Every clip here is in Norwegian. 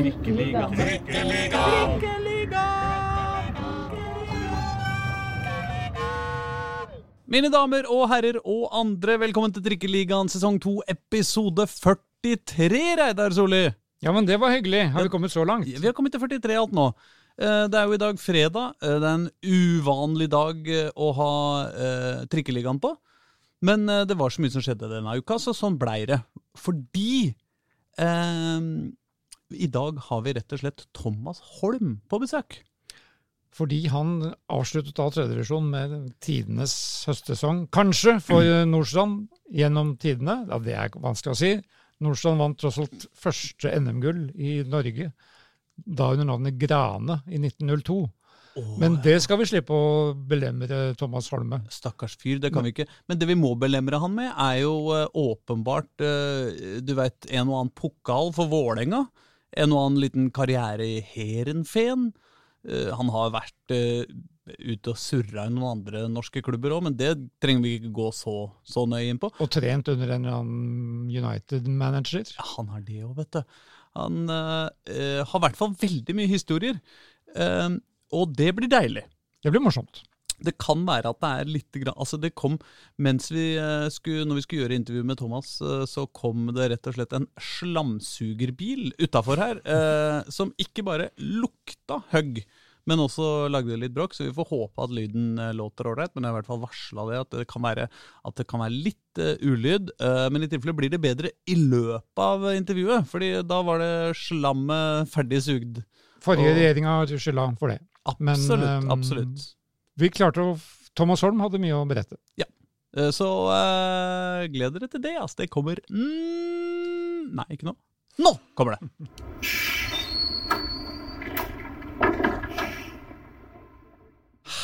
Trikkeliga. Trikkeliga. Trikkeliga. Mine damer og herrer og andre, velkommen til Trikkeligaen sesong 2, episode 43, Reidar Solli. Ja, men det var hyggelig. Har vi kommet så langt? Vi har kommet til 43 alt nå. Eh, Det er jo i dag fredag. Eh, Det er en uvanlig dag eh, å ha eh, Trikkeligaen på. Men eh, det var så mye som skjedde denne uka, så sånn blei det. Fordi eh, i dag har vi rett og slett Thomas Holm på besøk. Fordi han avsluttet da tredjevisjon med tidenes høstsesong, kanskje, for Nordstrand gjennom tidene. Ja, det er vanskelig å si. Nordstrand vant tross alt første NM-gull i Norge, da under navnet Grane i 1902. Men det skal vi slippe å belemre Thomas Holme. Stakkars fyr, det kan vi ikke. Men det vi må belemre han med, er jo eh, åpenbart eh, Du vet, en og annen pokal for Vålerenga. En og annen liten karriere i Heerenveen. Eh, han har vært eh, ute og surra i noen andre norske klubber òg, men det trenger vi ikke gå så, så nøye inn på. Og trent under en United-manager. Ja, han har det òg, vet du. Han eh, har i hvert fall veldig mye historier. Eh, og det blir deilig. Det blir morsomt. Det kan være at det er litt altså det kom, mens vi eh, skulle, Når vi skulle gjøre intervju med Thomas, eh, så kom det rett og slett en slamsugerbil utafor her, eh, som ikke bare lukta høgg, men også lagde litt bråk. Så vi får håpe at lyden eh, låter ålreit, men jeg har i hvert fall varsla det, at det kan være, at det kan være litt uh, ulyd. Eh, men i tilfelle blir det bedre i løpet av intervjuet, fordi da var det slammet ferdig sugd. Forrige regjering har skylda for det. Men, Absolutt. ehm, absolutt. Vi klarte å Thomas Holm hadde mye å berette. Ja. Så uh, gled dere til det. Altså, det kommer mm, Nei, ikke nå. Nå kommer det!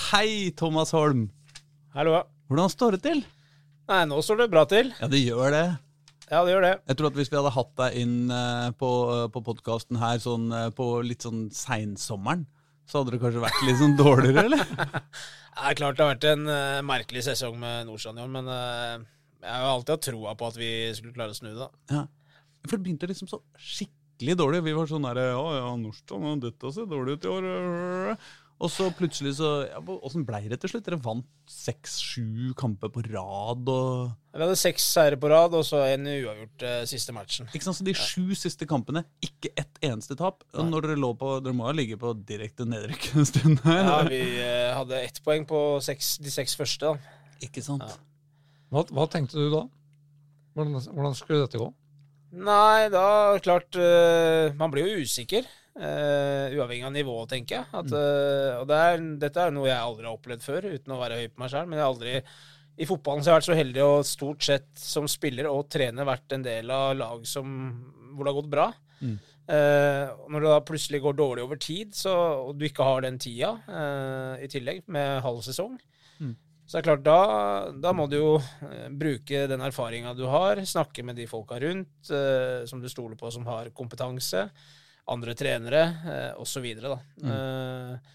Hei, Thomas Holm. Hallo. Hvordan står det til? Nei, nå står det bra til. Ja, det gjør det. Ja, det gjør det. Jeg tror at hvis vi hadde hatt deg inn eh, på, på podkasten her sånn, eh, på litt sånn seinsommeren, så hadde det kanskje vært litt sånn dårligere, eller? Det er klart det har vært en uh, merkelig sesong med Nordstrand i år, men uh, jeg har alltid hatt troa på at vi skulle klare å snu det. Ja. For det begynte liksom så skikkelig dårlig. Vi var sånn der, ja, ja, Nordstrand, dette ser dårlig ut i år. Og så plutselig så ja, Åssen blei det til slutt? Dere vant seks-sju kamper på rad og Vi hadde seks seire på rad, og så en uavgjort eh, siste matchen. Ikke sant, så De sju siste kampene, ikke ett eneste tap. Nei. når dere lå på Dere må ha ligget på direkte nedrykk en stund her? Ja, Vi eh, hadde ett poeng på seks, de seks første. da. Ikke sant? Hva, hva tenkte du da? Hvordan, hvordan skulle dette gå? Nei, da klart eh, Man blir jo usikker. Eh, uavhengig av nivå, tenker jeg. At, uh, og det er, dette er noe jeg aldri har opplevd før, uten å være høy på meg sjøl. Men jeg har aldri i fotballen så har jeg vært så heldig og stort sett som spiller og trener vært en del av lag som, hvor det har gått bra. Mm. Uh, når det da plutselig går dårlig over tid, så, og du ikke har den tida i tillegg, med halv sesong, Mm. så er det klart, da, da må du jo bruke den erfaringa du har, snakke med de folka rundt som du stoler på som har kompetanse, andre trenere eh, osv. Mm. Eh,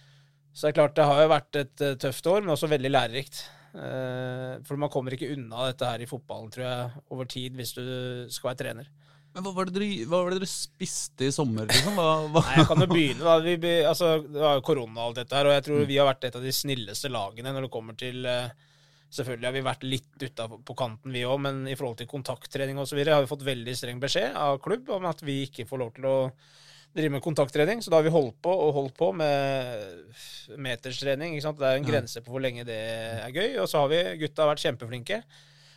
så det er klart, det har jo vært et eh, tøft år, men også veldig lærerikt. Eh, for man kommer ikke unna dette her i fotballen, tror jeg, over tid, hvis du skal være trener. Men hva var, det dere, hva var det dere spiste i sommer, liksom? Hva, hva? Nei, jeg kan jo begynne, da. Vi, altså, det var jo korona og alt dette her, og jeg tror vi har vært et av de snilleste lagene når det kommer til eh, Selvfølgelig har vi vært litt utafor på kanten, vi òg, men i forhold til kontakttrening osv. har vi fått veldig streng beskjed av klubb om at vi ikke får lov til å drive med kontakttrening. Så da har vi holdt på og holdt på med meterstrening. Ikke sant? Det er en grense på hvor lenge det er gøy. Og så har vi gutta vært kjempeflinke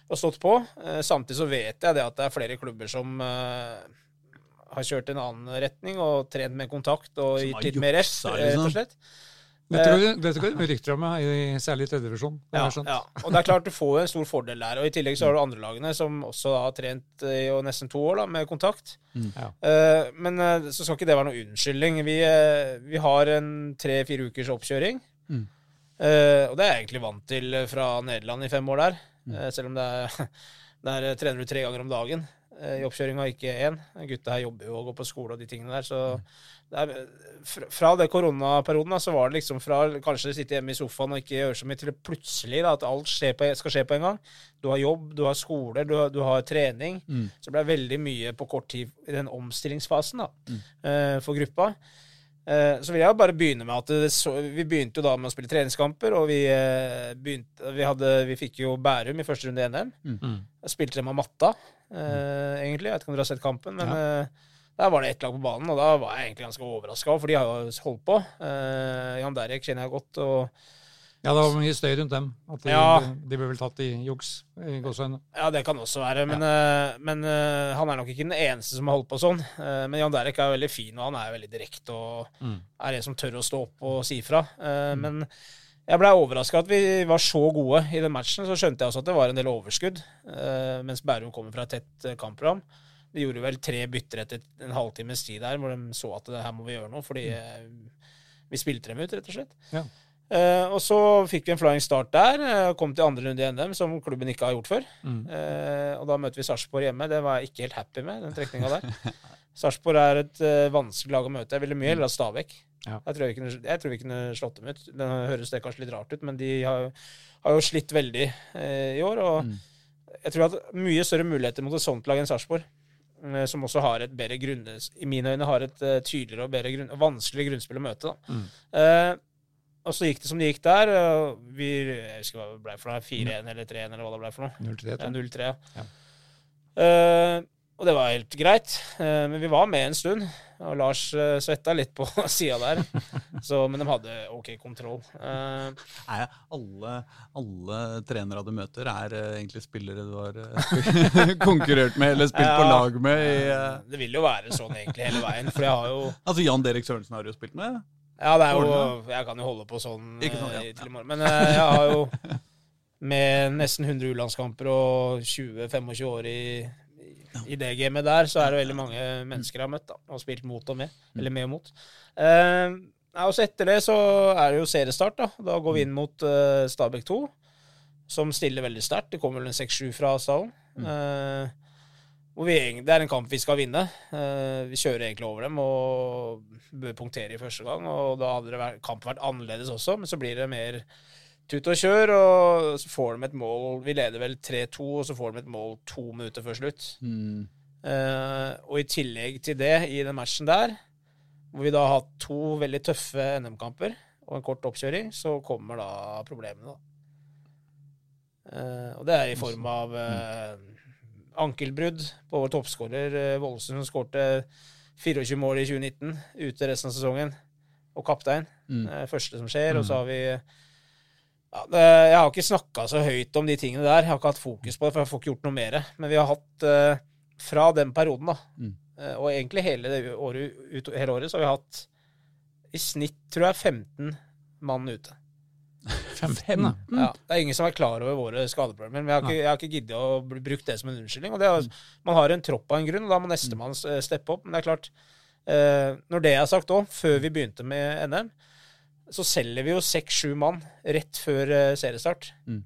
og stått på. Eh, Samtidig så vet jeg det at det er flere klubber som eh, har kjørt en annen retning og trent med kontakt og gitt litt mer rett, eh, rett liksom. og slett. Går, dette går det rykter om, særlig i særlig tredjedivisjon. Ja, ja, og det er klart du får en stor fordel der. Og i tillegg så har du andre lagene som også har trent i jo nesten to år da, med kontakt. Mm. Ja. Eh, men eh, så skal ikke det være noe unnskyldning. Vi, eh, vi har en tre-fire ukers oppkjøring. Mm. Eh, og det er jeg egentlig vant til fra Nederland i fem år der. Mm. Selv om det er Der trener du tre ganger om dagen. i oppkjøringa, ikke én. Gutta her jobber jo og går på skole og de tingene der. Så det er, fra, det koronaperioden da, så var det liksom fra kanskje sitte hjemme i sofaen og ikke gjøre så mye, til det plutselig da, at alt på, skal skje på en gang. Du har jobb, du har skole, du har, du har trening. Mm. Så det ble veldig mye på kort tid i den omstillingsfasen da, eh, for gruppa. Eh, Så vil jeg bare begynne med at så, vi begynte jo da med å spille treningskamper, og vi, eh, begynte, vi, hadde, vi fikk jo Bærum i første runde i NM. Mm. Jeg spilte dem av matta, eh, egentlig. Jeg vet ikke om dere har sett kampen, men eh, der var det ett lag på banen, og da var jeg egentlig ganske overraska, for de har jo holdt på. Eh, Jan Derek kjenner jeg godt, og Ja, det var mye støy rundt dem. At de, Ja. de ble vel tatt i juks. i gåsøgne. Ja, det kan også være, men, eh, men eh, han er nok ikke den eneste som har holdt på sånn. Eh, men Jan Derek er veldig fin, og han er veldig direkte og Mm. er en som tør å stå opp og si fra. Mm. Men jeg blei overraska at vi var så gode i den matchen. Så skjønte jeg også at det var en del overskudd, mens Bærum kommer fra et tett kampprogram. De gjorde vel tre bytter etter en halvtimes tid der, hvor de så at det her må vi gjøre noe, fordi eh, vi spilte dem ut, rett og slett. Ja. Uh, og så fikk vi en flying start der, Uh, kom til andre runde i NM, som klubben ikke har gjort før. Mm. Uh, og da møter vi Sarpsborg hjemme. Det var jeg ikke helt happy med, den trekninga der. Sarpsborg er et vanskelig lag å møte. Jeg ville mye heller hatt Stabæk. Ja. Jeg, tror kunne, jeg tror vi kunne slått dem ut. Det høres det kanskje litt rart ut, men de har, har jo slitt veldig i år. Og Mm. jeg tror vi har hatt mye større muligheter mot et sånt lag enn Sarpsborg. Eh, Som også har et bedre grunn, i mine øyne har et eh, tydeligere og bedre grunn, vanskelig grunnspill å møte. Da. Mm. Eh, og så gikk det som det gikk der. og Vi, jeg husker hva det ble for noe, 4-1 eller 3-1 eller hva det ble for noe. 0-3, Ja, 0-3, ja. Ja. Eh, og det var helt greit. Eh, men vi var med en stund. Og Lars uh, svetta litt på sida der. Så, men de hadde ok kontroll. Eh, Er alle, alle trenere du møter, er eh, egentlig spillere du har eh, konkurrert med eller spilt på lag med? I, eh, det vil jo være sånn egentlig hele veien. For jeg har jo altså Jan Derek Sørensen har du jo spilt med. Ja, det er jo Jeg kan jo holde på sånn sånn, ja. eh, til i morgen. Men eh, jeg har jo med nesten 100 U-landskamper og 20-25 år i, i det gamet der, så er det veldig mange mennesker jeg har møtt da, og spilt mot og med. Eller med og mot. Eh, og så etter det så er det jo seriestart. Da Da går vi inn mot eh, Stabæk 2, som stiller veldig sterkt. Det kommer vel en 6-7 fra stallen. Eh, hvor vi, det er en kamp vi skal vinne. Eh, vi kjører egentlig over dem og bør punktere i første gang. Og da hadde det vært, kampen vært annerledes også, men så blir det mer tut og kjør. Og så får de et mål Vi leder vel 3-2, og så får de et mål to minutter før slutt. Mm. Eh, og i tillegg til det, i den matchen der, hvor vi da har hatt to veldig tøffe NM-kamper og en kort oppkjøring, så kommer da problemene, da. Eh, og det er i form av eh, ankelbrudd på vår toppskårer uh, Voldsen, som skårte 24 mål i 2019, ute resten av sesongen, og kaptein. Mm. Eh, første som skjer. Og så har vi ja, det, Jeg har ikke snakka så høyt om de tingene der. Jeg har ikke hatt fokus på det, for jeg får ikke gjort noe mer. Men vi har hatt eh, Fra den perioden, da, Mm. eh, og egentlig hele, det året, ut, hele året, så har vi hatt i snitt, tror jeg, 15 mann ute. 15. Ja, det er ingen som er klar over våre skadeproblemer. Men jeg har ikke, jeg har ikke giddet å bruke det som en unnskyldning. Og det er, man har en tropp av en grunn, og da må nestemann eh, steppe opp. Men det er klart, eh, når det er sagt òg, før vi begynte med NM, så selger vi jo seks-sju mann rett før eh, seriestart. Mm.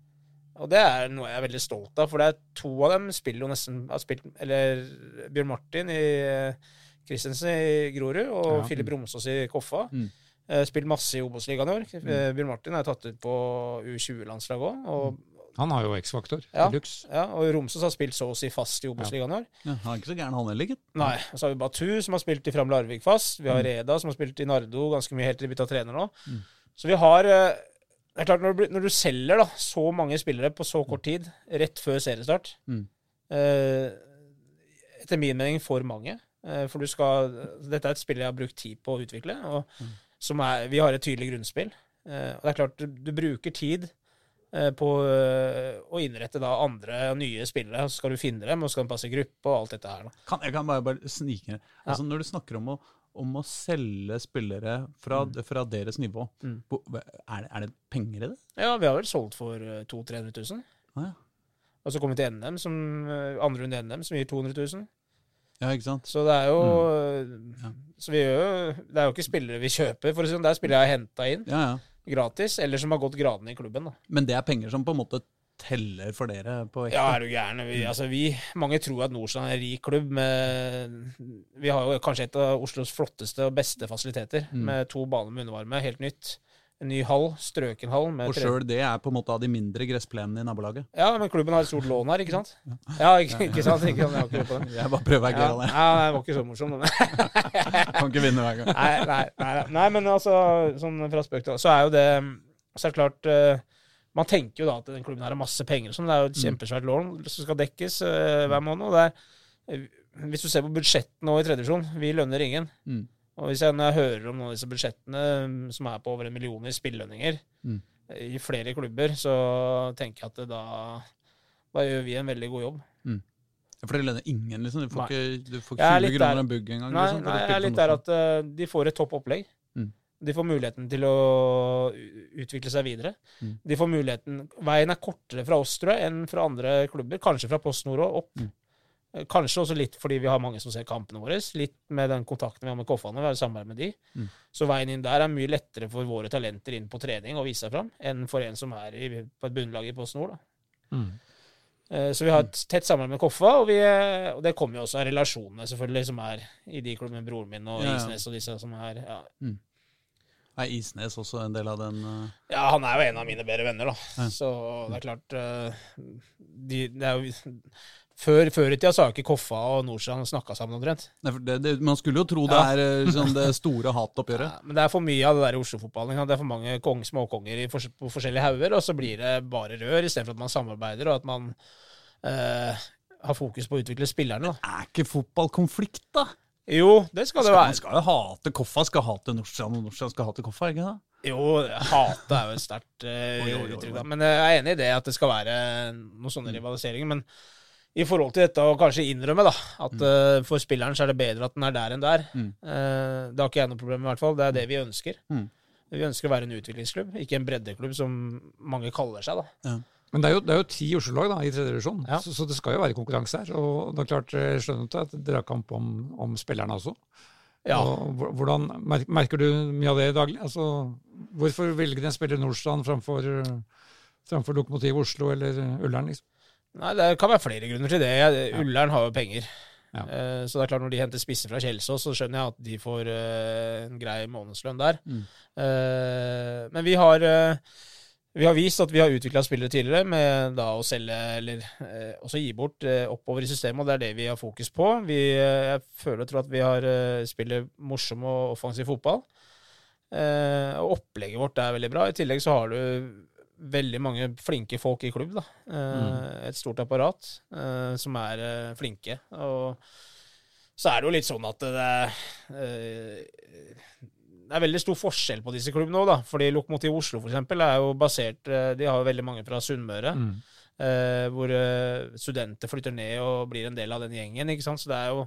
Og det er noe jeg er veldig stolt av, for det er to av dem spiller jo nesten har spilt, Eller Bjørn Martin i eh, Christensen i Grorud, og Ja. Filip Romsås i Koffa. Mm. Eh, Spilt masse i Obos-ligaen i år. Mm. Bjørn Martin er tatt ut på U20-landslaget òg. Og, Han har jo X-faktor. Ja. Ja, og Romsås har spilt så å si fast i Obos-ligaen i år. Ja, han er ikke så gæren, han heller, gitt. Nei. Og så har vi Batu, som har spilt i Fram Larvik fast. Vi har Mm. Reda, som har spilt i Nardo ganske mye helt til de bytta trener nå. Mm. Så vi har eh, Det er klart, når du, når du selger da, så mange spillere på så kort tid, rett før seriestart Mm. eh, Etter min mening for mange. Eh, for du skal Dette er et spill jeg har brukt tid på å utvikle, og Mm. som er Vi har et tydelig grunnspill. Eh, og det er klart, du, du bruker tid på eh, å innrette da andre nye spillere. Så skal du finne dem, og så skal de passe gruppe og alt dette her. Kan, jeg kan bare, bare snike inn. Altså, Når du snakker om å, om å selge spillere fra, fra deres nivå, Mm. er, det, er det penger i det? Ja, vi har vel solgt for eh, 200 000-300 000. Ah, ja. Og så kommer vi til NM, som, eh, andre runde NM, som gir 200 000. ja, ikke sant? Så det er jo Ja. Så vi gjør jo Det er jo ikke spillere vi kjøper, for å si det sånn. Det er spillere jeg har henta inn Ja, ja. Gratis, eller som har gått gradene i klubben. da. Men det er penger som på en måte teller for dere på ekte. Ja, er du gæren. Vi, altså, vi, mange tror at Nordstrand er en rik klubb. Med, vi har jo kanskje et av Oslos flotteste og beste fasiliteter. Mm. Med to baner med undervarme, helt nytt. En ny hall, strøken hall. Og sjøl det er på en måte av de mindre gressplenene i nabolaget. Ja, men klubben har et stort lån her, ikke sant? Ja, ikke, ikke sant? Ikke, sant? jeg ikke. Jeg bare prøver å være gøyal, jeg. ja, det var ikke så morsomt. Men. Kan ikke vinne hver gang. Nei, nei, nei, nei. nei, men altså, sånn fra spøk til Så er jo det Så er det klart eh, Man tenker jo da at den klubben her har masse penger, og sånn. det er jo et kjempesvært lån som skal dekkes eh, hver måned. Og det er, hvis du ser på budsjettet nå i tredje divisjon, vi lønner ingen. Mm. Og hvis jeg, når jeg hører om noen av disse budsjettene mm, som er på over en million i spillelønninger Mm. i flere klubber, så tenker jeg at da da gjør vi en veldig god jobb. For dere lønner ingen, liksom? Du får Nei. ikke, du får Jeg er 20 kroner en bugg engang? Nei, liksom, nei jeg er litt der at uh, de får et topp opplegg. Mm. De får muligheten til å utvikle seg videre. Mm. De får muligheten Veien er kortere fra oss, tror jeg, enn fra andre klubber. Kanskje fra Post Nord og opp. Mm. Eh, Kanskje også litt fordi vi har mange som ser kampene våre. Litt med den kontakten vi har med Koffane. Vi har samarbeid med de. Mm. Så veien inn der er mye lettere for våre talenter inn på trening å vise seg fram, enn for en som er i, på et bunnlag i Post Nord. Mm. Eh, Så vi har et tett samarbeid med Koffa, og, vi, og det kommer jo også av relasjonene selvfølgelig som er i de klubbene, broren min og Ja, ja. Isnes og disse som er ja. Er Isnes også en del av den uh, ja, han er jo en av mine bedre venner, da. Ja. Så det er klart uh, de, det er jo, før, før i tida så har ikke Koffa og Nordstrand snakka sammen omtrent. Man skulle jo tro det Ja. er eh, sånn det store hatoppgjøret. Ja, men det er for mye av det der i Oslo-fotballen. Det er for mange kong, småkonger i fors på forskjellige hauger, og så blir det bare rør, istedenfor at man samarbeider, og at man eh, har fokus på å utvikle spillerne. da. Er ikke fotball konflikt, da? Jo, det skal det Skal, man skal jo hate Koffa, skal hate Nordstrand, og Nordstrand skal hate Koffa, ikke da? Jo, hate er jo et sterkt eh, oi, uttrykk, da. Men jeg er enig i det at det skal være noen sånne rivaliseringer. Men i forhold til dette å kanskje innrømme da, at eh, for spilleren så er det bedre at den er der enn der, Mm. Uh, det har ikke jeg noe problem med, i hvert fall. Det er det vi ønsker. Mm. Vi ønsker å være en utviklingsklubb, ikke en breddeklubb som mange kaller seg. da. Men det er jo, det er jo ti Oslo-lag i tredje divisjon, Ja. så, så det skal jo være konkurranse her. Og det er klart, jeg skjønner at det er kamp om, om spillerne også. Ja. Og hvordan, merker du mye av det daglig? Altså, hvorfor velger de en spiller i Nordstrand framfor, framfor Lokomotiv Oslo eller Ullern? Liksom? Nei, Det kan være flere grunner til det. Ullern har jo penger. Ja. Eh, Så det er klart når de henter spisser fra Kjelsås, så skjønner jeg at de får eh, en grei månedslønn der. Mm. Eh, Men vi har, vi har vist at vi har utvikla spillere tidligere med da å selge, eller også gi bort oppover i systemet, og det er det vi har fokus på. Vi, jeg føler og tror at vi har spiller morsom og offensiv fotball. Eh, Og opplegget vårt er veldig bra. I tillegg så har du veldig mange flinke folk i klubb. da. Eh, Et stort apparat eh, som er eh, flinke. Og så er det jo litt sånn at det, eh, det er veldig stor forskjell på disse klubbene òg, da. Fordi Lokomotiv Oslo for eksempel, er jo basert De har jo veldig mange fra Sunnmøre. Mm. eh, hvor studenter flytter ned og blir en del av den gjengen. ikke sant? Så det er jo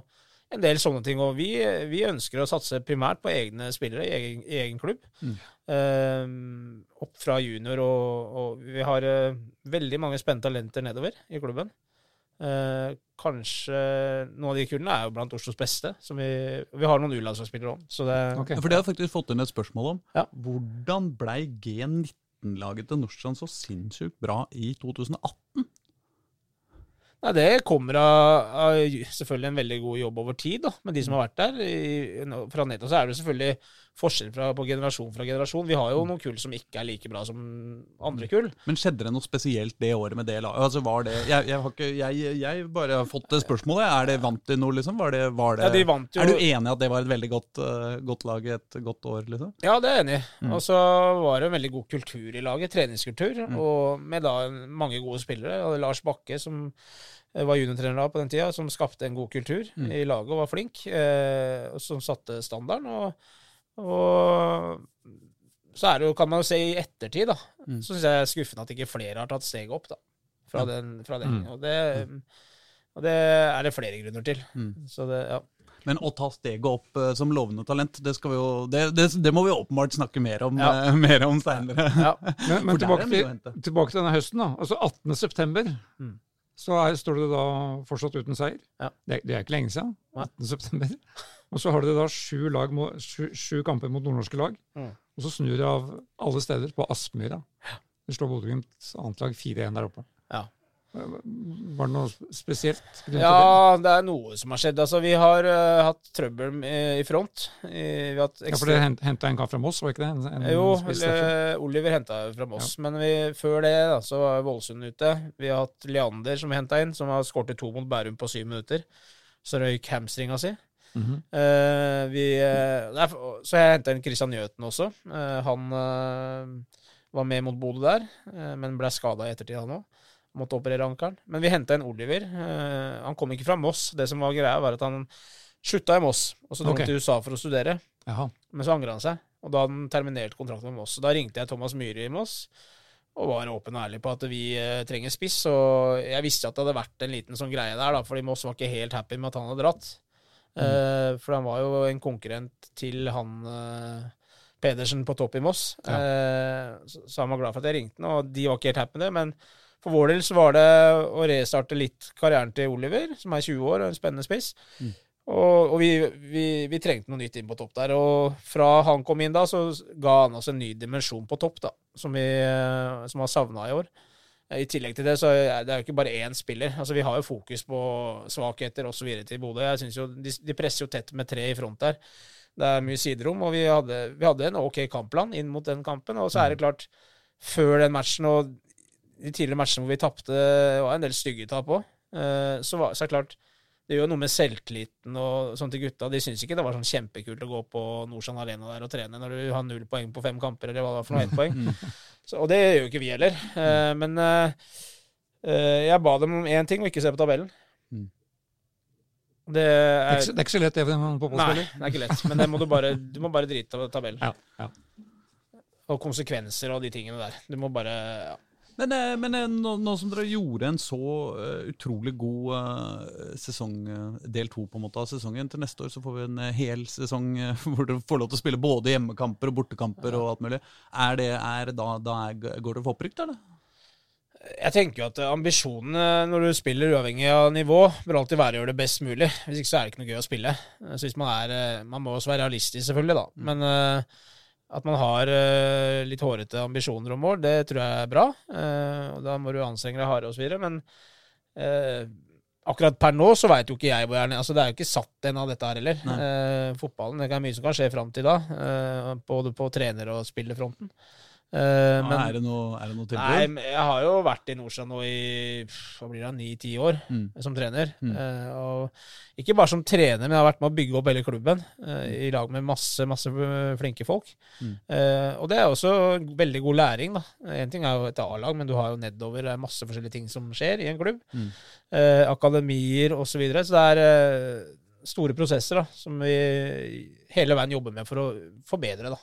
en del sånne ting. Og vi, vi ønsker å satse primært på egne spillere i egen, i egen klubb. Mm. Uh, opp fra junior, og, og vi har uh, veldig mange spente talenter nedover i klubben. Uh, kanskje noen av de kullene er jo blant Oslos beste. Som vi, vi har noen U-landslagsspillere òg. Så det Ok. Ja, For det har jeg faktisk fått inn et spørsmål om. Ja. Hvordan blei G19-laget til Nordstrand så sinnssykt bra i 2018? Nei, Det kommer av, av selvfølgelig en veldig god jobb over tid da, med de som har vært der. I, fra Neto så er det selvfølgelig forskjell fra, på generasjon fra generasjon. Vi har jo noen kull som ikke er like bra som andre kull. Men skjedde det noe spesielt det året med det laget? Altså, var det, jeg, jeg, har ikke, jeg, jeg bare har fått spørsmålet. Er det vant de noe, liksom? Var det, var det, Ja, de vant jo Er du enig i at det var et veldig godt, eh, godt lag et godt år, liksom? Ja, det er jeg enig i. Mm. Og så var det en veldig god kultur i laget, treningskultur, og med da mange gode spillere. Og Lars Bakke, som eh, var juniortrener da på den tida, som skapte en god kultur Mm. i laget og var flink, eh, som satte standarden. Og, og så er det jo, kan man jo se i ettertid, da, mm. så syns jeg det er skuffende at ikke flere har tatt steget opp da, fra den. Fra den. Mm. Og, det, og, det, er det flere grunner til. Mm. Så det, ja. Men å ta steget opp uh, som lovende talent, det, jo, det, det, det, må vi åpenbart snakke mer om, ja. uh, mer om seinere. Ja. Men, men tilbake, til, tilbake, til, denne høsten. da. Altså 18.9. Mm. Så er, står du da fortsatt uten seier. Ja. Det, det, er ikke lenge siden. 18.9. Og så har dere da sju, lag, sju, sju kamper mot nordnorske lag. Mm. Og så snur det av alle steder på Aspmyra. Det slår Bodø-Glimt annet lag 4-1 der oppe. Ja. Var det noe spesielt? Ja, det er noe som har skjedd. Altså, vi har uh, hatt trøbbel i, i front. I, vi har hatt Ja, for dere henta en kar fra Moss, var ikke det? En, en Jo, derfra. eh, Oliver henta fra Moss. Men vi, før det da, så var Vålesund ute. Vi har hatt Leander som vi henta inn, som har skåret to mot Bærum på syv minutter. Så røyk hamstringa si. Mhm. uh, vi, eh, nei, så jeg henta inn Christian Njøten også. Uh, han uh, var med mot Bodø der, eh, men ble skada i ettertid, han òg. Måtte operere ankelen. Men vi henta inn Oliver. Eh, han kom ikke fra Moss. Det som var greia, var at han slutta i Moss, og så dro okay. til USA for å studere. Jaha. Men så angra han seg, og da hadde han terminert kontrakten med Moss. Så Da ringte jeg Thomas Myhre i Moss og var åpen og ærlig på at vi eh, trenger spiss. Og jeg visste at det hadde vært en liten sånn greie der, da, fordi Moss var ikke helt happy med at han hadde dratt. Eh, for han var jo en konkurrent til han eh, Pedersen på topp i Moss. Eh, så, han var glad for at jeg ringte han, og de var ikke helt happy med det. Men for vår del så var det å restarte litt karrieren til Oliver, som er 20 år og en spennende spiss. Og, og vi, vi, vi trengte noe nytt inn på topp der. Og fra han kom inn da, så ga han oss en ny dimensjon på topp, da, som vi som har savna i år. I tillegg til det, så er det jo ikke bare én spiller. Altså, Vi har jo fokus på svakheter osv. til Bodø. Jeg synes jo, de, de presser jo tett med tre i front der. Det er mye siderom, og vi hadde, vi hadde en ok kampplan inn mot den kampen. Og så er det klart, før den matchen og de tidligere matchene hvor vi tapte, var en del stygge tap òg, så, var- så er det klart det gjør noe med selvtilliten og sånn til gutta. De syns ikke det var sånn kjempekult å gå på Norsan Arena der og trene når du har null poeng på fem kamper, eller hva det var for noe, ett poeng. Så, og det gjør jo ikke vi heller. Uh, men uh, jeg ba dem om én ting, og ikke se på tabellen. Mm. Det Det er, ikke, det er ikke så lett det for Nei, det er ikke lett. Men det må du bare Du må bare drite av tabellen. Ja, ja. Og konsekvenser og de tingene der. Du må bare ja. Men, eh, men eh, nå, nå som dere gjorde en så eh, utrolig god sesong, del to på en måte av sesongen, til neste år så får vi en hel sesong hvor dere får lov til å spille både hjemmekamper og bortekamper og alt mulig. Er det, er, da, da er, går dere for opprykk, da? eller? Jeg tenker jo at ambisjonene når du spiller uavhengig av nivå, bør alltid være å gjøre det best mulig. Hvis ikke så er det ikke noe gøy å spille. Så hvis man er Man må også være realistisk, selvfølgelig, da. Men eh, at man har uh, litt hårete ambisjoner om mål, det tror jeg er bra. Uh, og da må du anstrenge deg hardere osv. Men uh, akkurat per nå så veit jo ikke jeg hvor jeg er. Altså, det er jo ikke satt en av dette her heller. Fotballen, det er mye som kan skje fram til da. både på trener- og spillerfronten. Ja, men- er, det noe, er det noe tilbud? Nei, jeg har jo vært i Nordstrand nå i hva blir det, ni-ti år Mm. som trener. Mm. Uh, og ikke bare som trener, men jeg har vært med å bygge opp hele klubben uh, i lag med masse masse flinke folk. Mm. Og det er også veldig god læring. da. En ting er jo et A-lag, men du har jo nedover det er masse forskjellige ting som skjer i en klubb. Mm. Akademier osv. Så, videre. så det er store prosesser da, som vi hele veien jobber med for å forbedre. da.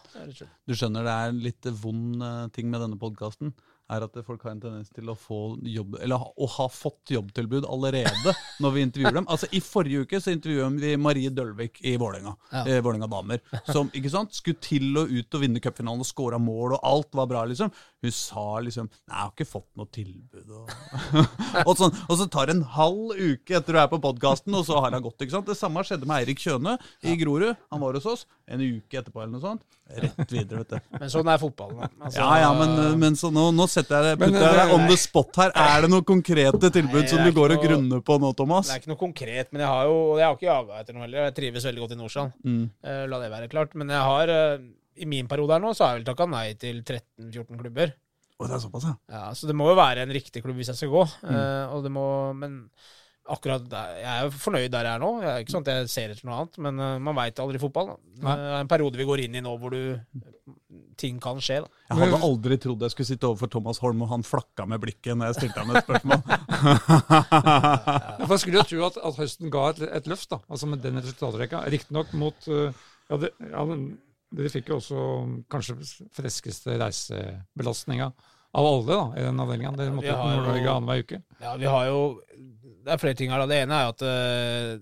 Du skjønner det er litt vond eh, ting med denne podkasten. Er at folk har en tendens til å få jobb Eller å ha fått jobbtilbud allerede når vi intervjuer dem. Altså I forrige uke så intervjuet vi Marie Dølvik i Vålerenga. Ja. Eh, Vålerenga damer. Som ikke sant, skulle til og ut og vinne cupfinalen og skåra mål, og alt var bra, liksom. Hun sa liksom Nei, jeg har ikke fått noe tilbud. Og, og, sånn, og så tar det en halv uke etter du er på podkasten, og så har hun gått. ikke sant? Det samme skjedde med Eirik Kjøne i Grorud. Han var hos oss en uke etterpå eller noe sånt. Rett videre, vet du. Men sånn er fotballen. da. Altså, Ja, ja, men, men så nå, nå setter jeg det, putter jeg eh, deg on the spot her. Er det noen konkrete tilbud Nei, som du går og grunner på nå, Thomas? Det er ikke noe konkret, men jeg har jo Jeg har ikke jaga etter noe heller. Jeg trives veldig godt i Nordsjøen. Mm. Eh, la det være klart. Men jeg har eh, I min periode her nå så har jeg vel takka nei til 13-14 klubber. Å, det er såpass, ja. Ja, Så det må jo være en riktig klubb hvis jeg skal gå. Mm. Eh, og det må Men akkurat der, jeg er jo fornøyd der jeg er nå. Jeg er ikke sånn at jeg ser etter noe annet, men eh, man veit aldri i fotball. Da. Det er en periode vi går inn i nå hvor du ting kan skje. da. Jeg hadde aldri trodd jeg skulle sitte overfor Thomas Holm, og han flakka med blikket når jeg stilte ham et spørsmål. Man skulle jo tro at, at høsten ga et, et løft, da, altså med den resultatrekka. Riktignok mot uh, ja, det, ja, Dere fikk jo også kanskje freskeste reisebelastninga av alle da, i den avdelinga. Dere måtte vi til Nord-Norge annenhver uke. Ja, vi har jo Det er flere ting her. da. Det ene er at uh,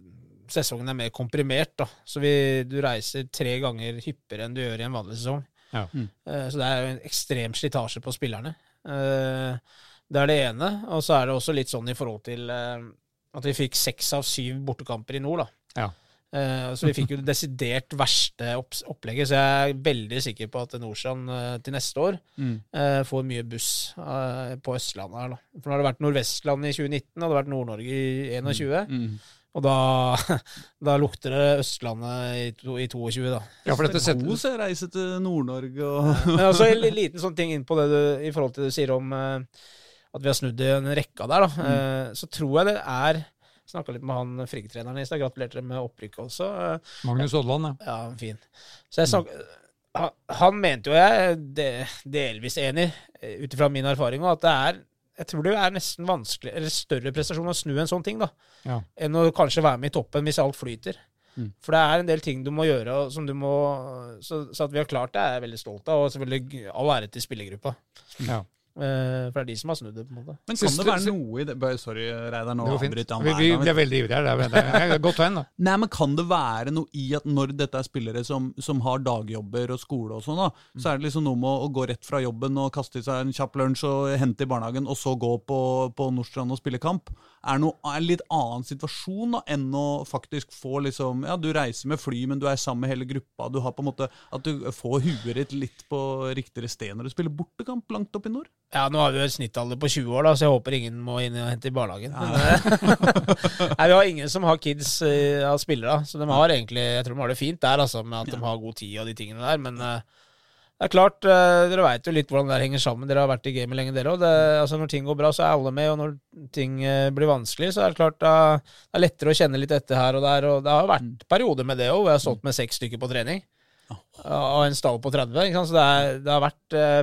sesongen er mer komprimert. da. Så vi, du reiser tre ganger hyppigere enn du gjør i en vanlig sesong. Ja. Mm. Uh, så det er jo en ekstrem slitasje på spillerne. Uh, det er det ene. Og så er det også litt sånn i forhold til at vi fikk seks av syv bortekamper i nord. da. Ja. Eh, så vi fikk jo det desidert verste opplegget, så jeg er veldig sikker på at Nordstrand eh, til neste år Mm. eh, får mye buss på Østlandet her, da. For nå har det vært Nordvestlandet i 2019, og det har vært Nord-Norge i 2021. Mm. Og da, da lukter det Østlandet i, to, i 22, da. Ja, for dette Det er setter, god se reise til Nord-Norge og Men også en liten sånn ting inn på det du, i forhold til det du sier om at vi har snudd i en rekke der, da. Eh, så tror jeg det er Snakka litt med han Frigg-treneren i stad. Gratulerte med opprykket også. Magnus Odland, ja. Ja, fin. Så jeg snak, han, han mente jo jeg er delvis enig, eh, ut ifra min erfaring, at det er jeg tror det er nesten vanskelig, eller større prestasjon å snu en sånn ting, da, Ja. enn å kanskje være med i toppen hvis alt flyter. Mm. For det er en del ting du må gjøre, du må Så, så at vi har klart det, er jeg veldig stolt av, og selvfølgelig all ære til spillergruppa. ja. Eh, for det er de som har snudd det, på en måte. Men kan det være noe i det Bøy, Sorry, Reidar, nå avbryter han. Vi, vi, vi er veldig ivrige her. Det er, det er godt tegn, da. Nei, men Kan det være noe i at når dette er spillere som, som har dagjobber og skole, og sånn da, så er det liksom noe med å gå rett fra jobben og kaste i seg en kjapp lunsj og hente i barnehagen, og så gå på, på Nordstrand og spille kamp? Er noe en litt annen situasjon da, enn å faktisk få liksom Ja, du reiser med fly, men du er sammen med hele gruppa. Du har på en måte At du får huet ditt litt på riktigere sted når du spiller bortekamp langt opp i nord? Ja, nå har vi jo en snittalder på 20 år, da, så jeg håper ingen må inn og hente i barnehagen. Eh, Nei, vi har ingen som har kids eh, av spillere, så de har egentlig Jeg tror de har det fint der, altså, med at de har god tid og de tingene der, men eh, det er klart, eh, dere veit jo litt hvordan det der henger sammen. Dere har vært i gamet lenge, dere òg. Altså, når ting går bra, så er alle med, og når ting eh, blir vanskelig, så er det klart det er lettere å kjenne litt etter her og der. Og det har jo vært perioder med det òg, hvor jeg har stått med seks stykker på trening. Av en stall på 30. Ikke sant? Så det, er, det har vært eh,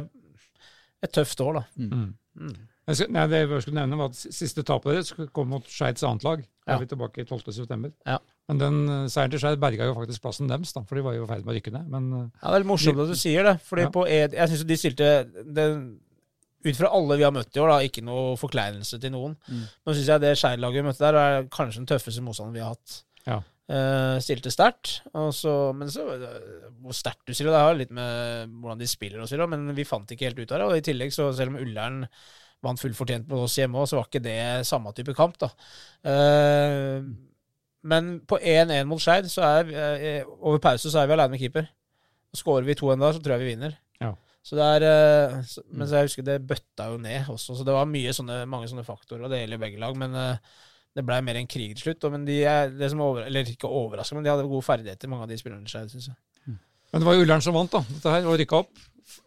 et tøft år, da. Mm. Jeg skal, nei, det jeg skulle nevne var at Siste tapet deres kom mot Skeids annet lag. Da Ja. er vi tilbake i 12. september. Ja. Men den eh, seieren til Skeid berga jo faktisk plassen deres, da, for de var jo i ferd med å rykke ned. Men eh, Ja, Det er litt morsomt at du sier det. Fordi Ja. på Ed, Jeg syns de stilte den, Ut fra alle vi har møtt i år, da, ikke noe forkleinelse til noen. Mm. Nå syns jeg det Skeid-laget vi møtte der, er kanskje den tøffeste motstanderen vi har hatt. Ja. Uh, stilte sterkt. Men så Hvor sterkt du sier det, har litt med hvordan de spiller og så videre, men vi fant ikke helt ut av det. Og i tillegg, så selv om Ullern vant fullt fortjent på oss hjemme òg, så var ikke det samme type kamp, da. Eh, men på 1-1 mot Skeid, så er vi, eh, over pause så er vi alene med keeper. Og Skårer vi to en dag, så tror jeg vi vinner. Ja. Så det er, eh, men så jeg husker det bøtta jo ned også, så det var sånne, mange sånne faktorer, og det gjelder begge lag. Men eh, det blei mer en krig til slutt. Men de det som over, eller ikke overraska, men de hadde gode ferdigheter, mange av de spillerne Skeid, syns jeg. Men det var jo Ullern som vant, da, dette her, og rykka opp.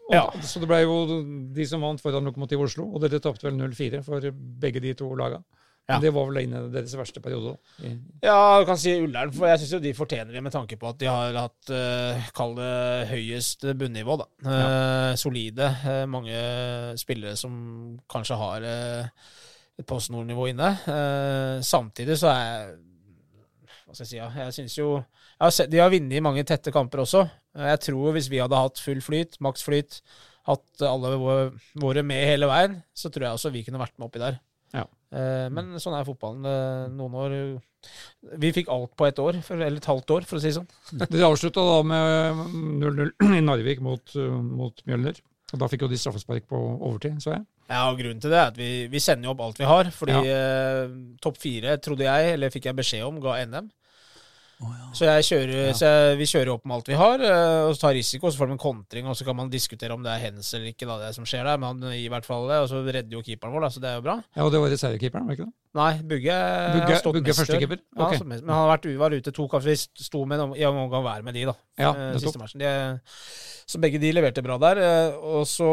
Og, Ja. Så det ble jo de som vant foran Lokomotiv Oslo, og dere tapte vel 0-4 for begge de to laga. Ja. Det var vel inne i deres verste periode. da. Ja, du kan si Ullern, for jeg syns jo de fortjener det med tanke på at de har hatt, uh, kall det, høyest bunnivå, da. Eh, solide. Uh, mange spillere som kanskje har uh, et postnordnivå inne. Samtidig så er Hva skal jeg si? Ja, jeg syns jo jeg har sett, De har vunnet i mange tette kamper også. Jeg tror hvis vi hadde hatt full flyt, maks flyt, hatt alle våre med hele veien, så tror jeg også vi kunne vært med oppi der. Ja. Eh, men sånn er fotballen. Noen år Vi fikk alt på ett år, eller et halvt år, for å si det sånn. Dere avslutta da med 0-0 i Narvik mot, mot Mjølner. Og Da fikk jo de straffespark på overtid, så jeg. Ja, og Grunnen til det er at vi, vi sender jo opp alt vi har. Fordi eh, topp fire, trodde jeg, eller fikk jeg beskjed om, ga NM. Så, jeg kjører, så jeg, vi kjører opp med alt vi har, eh, og tar risiko. Så får de en kontring, og så kan man diskutere om det er hens eller ikke. da, det som skjer der, Men i hvert fall det, og så redder jo keeperen vår, da, så det er jo bra. Ja, Og det var reservekeeperen, var det ikke det? Nei, Bugge, Bugge- har stått Bugge mest Okay. Ja, men han har vært, var ute to kamper. Vi sto med i en omgang hver med de, da. Ja, eh, siste matchen. Så begge de leverte bra der. eh, Og så,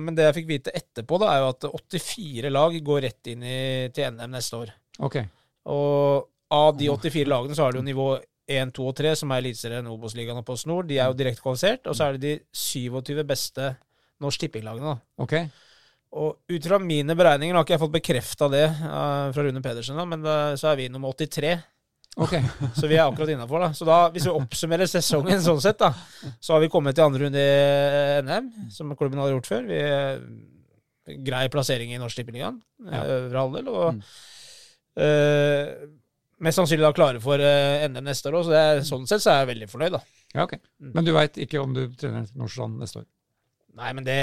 men det jeg fikk vite etterpå, da, er jo at 84 lag går rett inn i, til NM neste år. Okay. Og av de 84 lagene så har du jo nivå 1, 2 og 3, som er Eliteserien, Obos-ligaen og Post Nord. De er jo direkte kvalifisert. Og så er det de 27 beste Norsk Tipping-lagene. Okay. ok. Og ut fra mine beregninger har ikke jeg fått bekrefta det uh, fra Rune Pedersen, da, men da, så er vi nummer 83. ok. Så vi er akkurat innafor. Så da, hvis vi oppsummerer sesongen sånn sett, da, så har vi kommet til andre runde i NM, som klubben hadde gjort før. Vi er Grei plassering i Norsk Tippeligaen, Ja. eh, øvre halvdel. Og Mm. eh, mest sannsynlig da klare for eh, NM neste år òg, så det er, sånn sett så er jeg veldig fornøyd, da. Ja, ok. Men du veit ikke om du trener Nordstrand neste år? Nei, men det.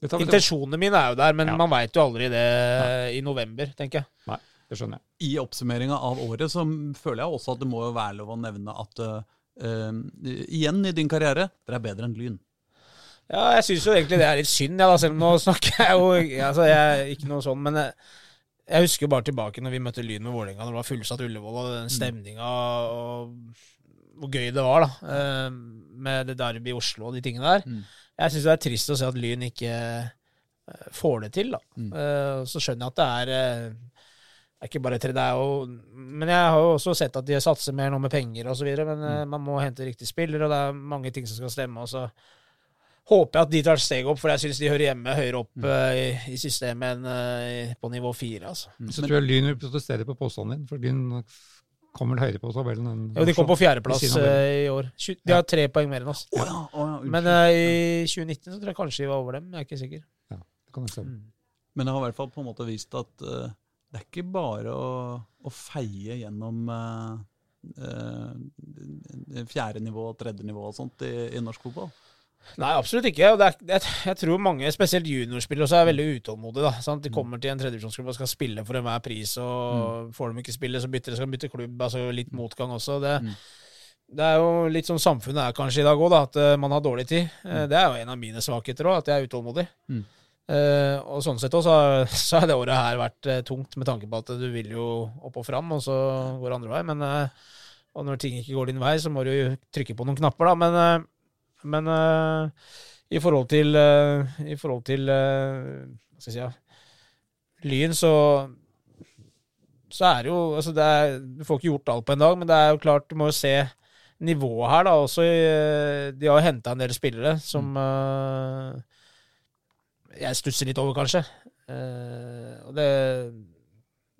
Intensjonene mine er jo der, men Ja. man veit jo aldri det i november, tenker jeg. Nei, Det skjønner jeg. I oppsummeringa av året så føler jeg også at det må jo være lov å nevne at uh, igjen i din karriere, dere er bedre enn Lyn. Ja, jeg syns jo egentlig det er litt synd, ja, da, selv om nå snakker jeg jo altså, jeg er Ikke noe sånn, men jeg, jeg husker jo bare tilbake når vi møtte Lyn med Vålerenga, når det var fullsatt Ullevål, og den stemninga og hvor gøy det var, da. eh, Med det derby i Oslo og de tingene der. Mm. Jeg syns det er trist å se at Lyn ikke eh, får det til, da. Mm. Eh, Så skjønner jeg at det er det er ikke bare tre, det er jo Men jeg har jo også sett at de satser mer nå med penger videre, men mm. man må hente riktig spiller, og det er mange ting som skal stemme. og så håper jeg at de tar et steg opp, for jeg syns de hører hjemme høyere opp uh, i, i systemet enn uh, på nivå fire. Altså. Så tror jeg Lyn vil protestere på påstanden din, for Lyn kommer høyere på tabellen enn Jo, de kom på fjerdeplass eh, i år. De har tre poeng mer enn oss. Oh, ja, Oh, ja. Men i 2019 så tror jeg kanskje vi var over dem. Jeg er ikke sikker. Ja, det kan jeg Mm. Men det har i hvert fall på en måte vist at det er ikke bare å, å feie gjennom uh, fjerde nivå og tredje nivå og sånt i, i norsk fotball. Nei, absolutt ikke. Er, jeg, jeg tror mange, spesielt juniorspillere, også er veldig utålmodige. da, sant? De kommer til en tredjevisjonsklubb og skal spille for enhver pris, og får de ikke spille, så bytter de, skal de bytte klubb. altså Litt motgang også. Det, Mm. det er jo litt sånn samfunnet er kanskje i dag òg, at eh, man har dårlig tid. Mm. Det er jo en av mine svakheter òg, at jeg er utålmodig. Mm. Eh, og sånn sett også, så, så har det året her vært eh, tungt, med tanke på at du vil jo opp og fram, og så går det andre vei. Men, eh, og når ting ikke går din vei, så må du jo trykke på noen knapper, da. Men, eh, men uh, i forhold til uh, I forhold til eh, Hva skal jeg si ja, Lyn, så så er det jo altså det er, Du får ikke gjort alt på en dag, men det er jo klart du må jo se nivået her, da. Også i, de har jo henta en del spillere som eh, jeg stusser litt over, kanskje. Eh, og det,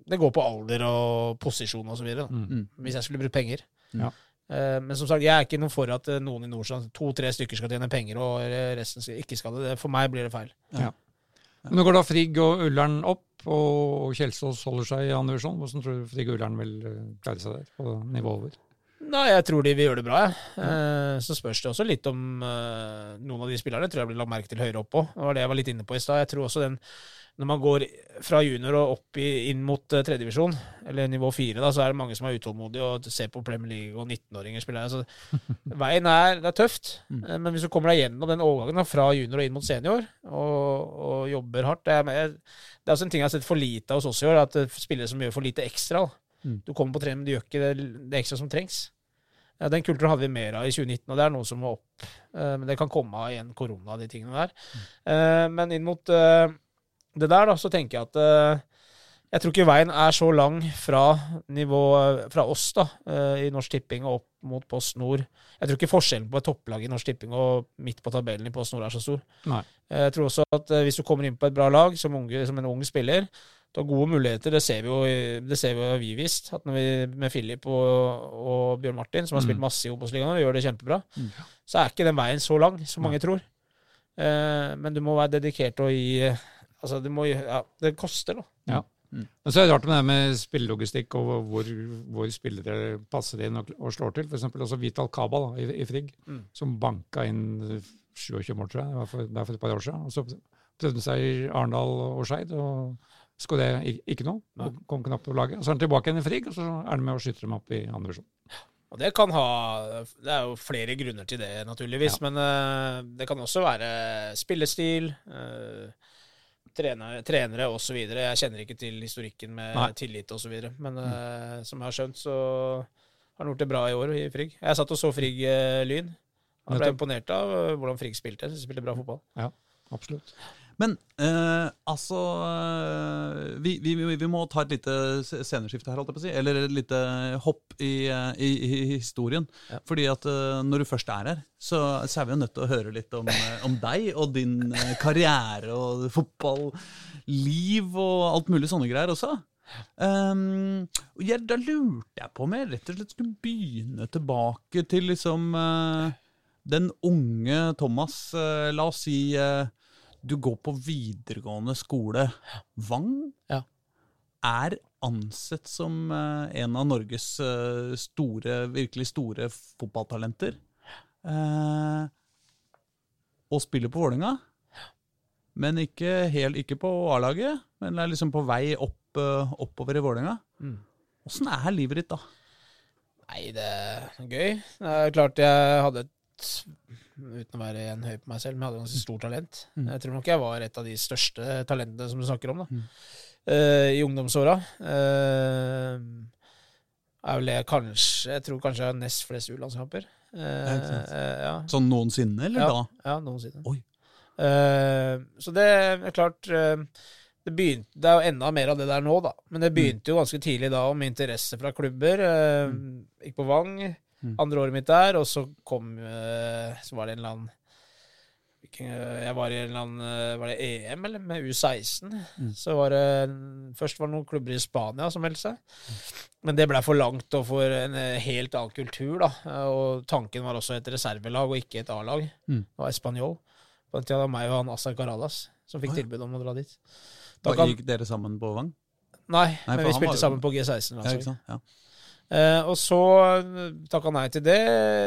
det går på alder og posisjon og så videre. Mm. hvis jeg skulle brukt penger. Ja. Eh, men som sagt, jeg er ikke noe for at eh, noen i Nordstrand, to-tre stykker skal tjene penger, og eh, resten ikke skal det. Det- For meg blir det feil. Men Nå går da Frigg og Ullern opp, og Kjelsås holder seg i andre divisjon. Hvordan tror du Frigg og Ullern vil klare seg der, på nivå over? Nei, jeg tror de vil gjøre det bra, jeg. Eh, så spørs det også litt om noen av de spillerne tror jeg blir lagt merke til høyere opp òg. Det var det jeg var litt inne på i stad. Jeg tror også den når man går fra junior og opp i, inn mot uh, tredjedivisjon, eller nivå fire, da, så er det mange som er utålmodige og ser på Premier League og 19-åringer spille her. Så veien er, det er tøft, Mm. eh, men hvis du kommer deg gjennom den overgangen da, fra junior og inn mot senior, og, og jobber hardt Det er, med, det er også en ting jeg har sett for lite av hos oss i år, at er spillere som gjør for lite ekstra. Mm. Du kommer på trening, men du gjør ikke det, det ekstra som trengs. Ja, den kulturen hadde vi mer av i 2019, og det er noe som må opp. Eh, Men det kan komme av igjen korona, de tingene der. Eh, Men inn mot eh, det der, da, så tenker jeg at eh, jeg tror ikke veien er så lang fra nivå fra oss da, eh, i Norsk Tipping og opp mot Post Nord. Jeg tror ikke forskjellen på et topplag i Norsk Tipping og midt på tabellen i Post Nord er så stor. Nei. Eh, Jeg tror også at hvis du kommer inn på et bra lag som, unge, som en ung spiller, du har gode muligheter. Det ser vi jo, det ser vi, jo vi visst. At når vi, med Filip og, og Bjørn Martin, som har spilt Mm. masse i Obos-ligaen og gjør det kjempebra, Mm. så er ikke den veien så lang som mange tror. Eh, men du må være dedikert og gi Altså, det, må, jo... ja, det koster, da. Ja. Men så er det rart med det med spillelogistikk og hvor, hvor spillere passer inn og, og slår til. For eksempel også Vital Kaba da, i, i Frigg, Mm. som banka inn 27 mål, tror jeg. Det var for, det er for et par år siden. Og så prøvde han seg i Arendal og Skeid, og skåret ikke noe. Nei. Og kom knapt på laget. Og så er han tilbake igjen i Frigg, og så er han med og skyter dem opp i andre divisjon. Og det kan ha Det er jo flere grunner til det, naturligvis. Men uh, det kan også være spillestil, uh, trenere, trenere osv. Jeg kjenner ikke til historikken med Nei. tillit osv. Men eh, som jeg har skjønt, så har han gjort det bra i år i Frigg. Jeg satt og så Frigg uh, Lyn. Han ble imponert av eh, hvordan Frigg spilte. Spilte bra fotball. Ja, Absolutt. Men eh, altså eh, vi, vi, vi- må ta et lite sceneskifte her, holdt jeg på å si. Eller et lite hopp i, eh, i, i historien. Ja. Fordi at eh, når du først er her, så, så er vi jo nødt til å høre litt om, om deg og din karriere og fotballiv og alt mulig sånne greier også. Um, jeg, da lurte jeg på om jeg rett og slett skulle begynne tilbake til liksom uh, den unge Thomas. uh, la oss si eh, du går på videregående skole. Vang Ja. er ansett som eh, en av Norges eh, store, virkelig store fotballtalenter. Eh, og spiller på Vålerenga. Men ikke, helt, ikke på A-laget, men er liksom på vei opp opp, oppover i Vålerenga. Mm. Er livet ditt da? Nei, det er gøy. Det er klart jeg hadde et Uten å være en høy på meg selv, men jeg hadde ganske stort talent. Mm. Jeg tror nok jeg var et av de største talentene som du snakker om, da. Mm. Uh, I ungdomsåra. Uh, er vel det kanskje Jeg tror kanskje jeg har nest flest U-landskamper. Uh, Ja. Sånn noensinne, eller Ja. da? Ja, noensinne. Oi. Så det er klart det, begynte, det er jo enda mer av det der nå, da. Men det begynte jo ganske tidlig da med interesse fra klubber. Mm. Gikk på Vang, Mm. andre året mitt der, og så kom eh, Så var det en eller annen eh, Jeg var i en eller annen eh, Var det EM, eller? Med U16. Mm. Så var det Først var det noen klubber i Spania som meldte seg. Men det blei for langt og for en helt annen kultur, da. Og tanken var også et reservelag og ikke et A-lag. Mm. Det var Español. På den tida var meg og han Asar Caralas som fikk oh, ja. tilbud om å dra dit. Da Da kan, Gikk dere sammen på Vang? nei, Nei, men vi spilte var sammen på G16. Ja, Altså. ikke sant? Ja. Eh, og så takka nei til det.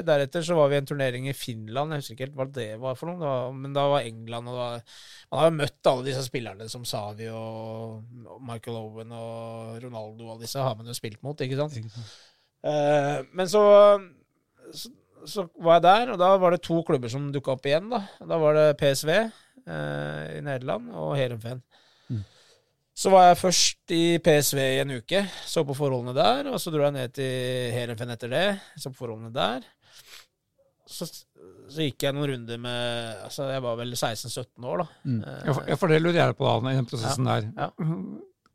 Deretter så var vi i en turnering i Finland. Jeg husker ikke helt hva det var for noe, da, men da var England og da, Man har jo møtt alle disse spillerne som Savi og og Michael Owen og Ronaldo og alle disse har man jo spilt mot, ikke sant. Ikke sant? Uh, men så, så så var jeg der, og da var det to klubber som dukka opp igjen. Da Da var det PSV uh, i Nederland og Heerenveen. Mm. Så var jeg først i PSV i en uke, så på forholdene der. Og så dro jeg ned til Heerenveen etter det, så på forholdene der. Så, så gikk jeg noen runder med Altså, jeg var vel 16-17 år, da. Mm. Eh, Ja, for, for det lurer jeg på da, i den prosessen der. ja.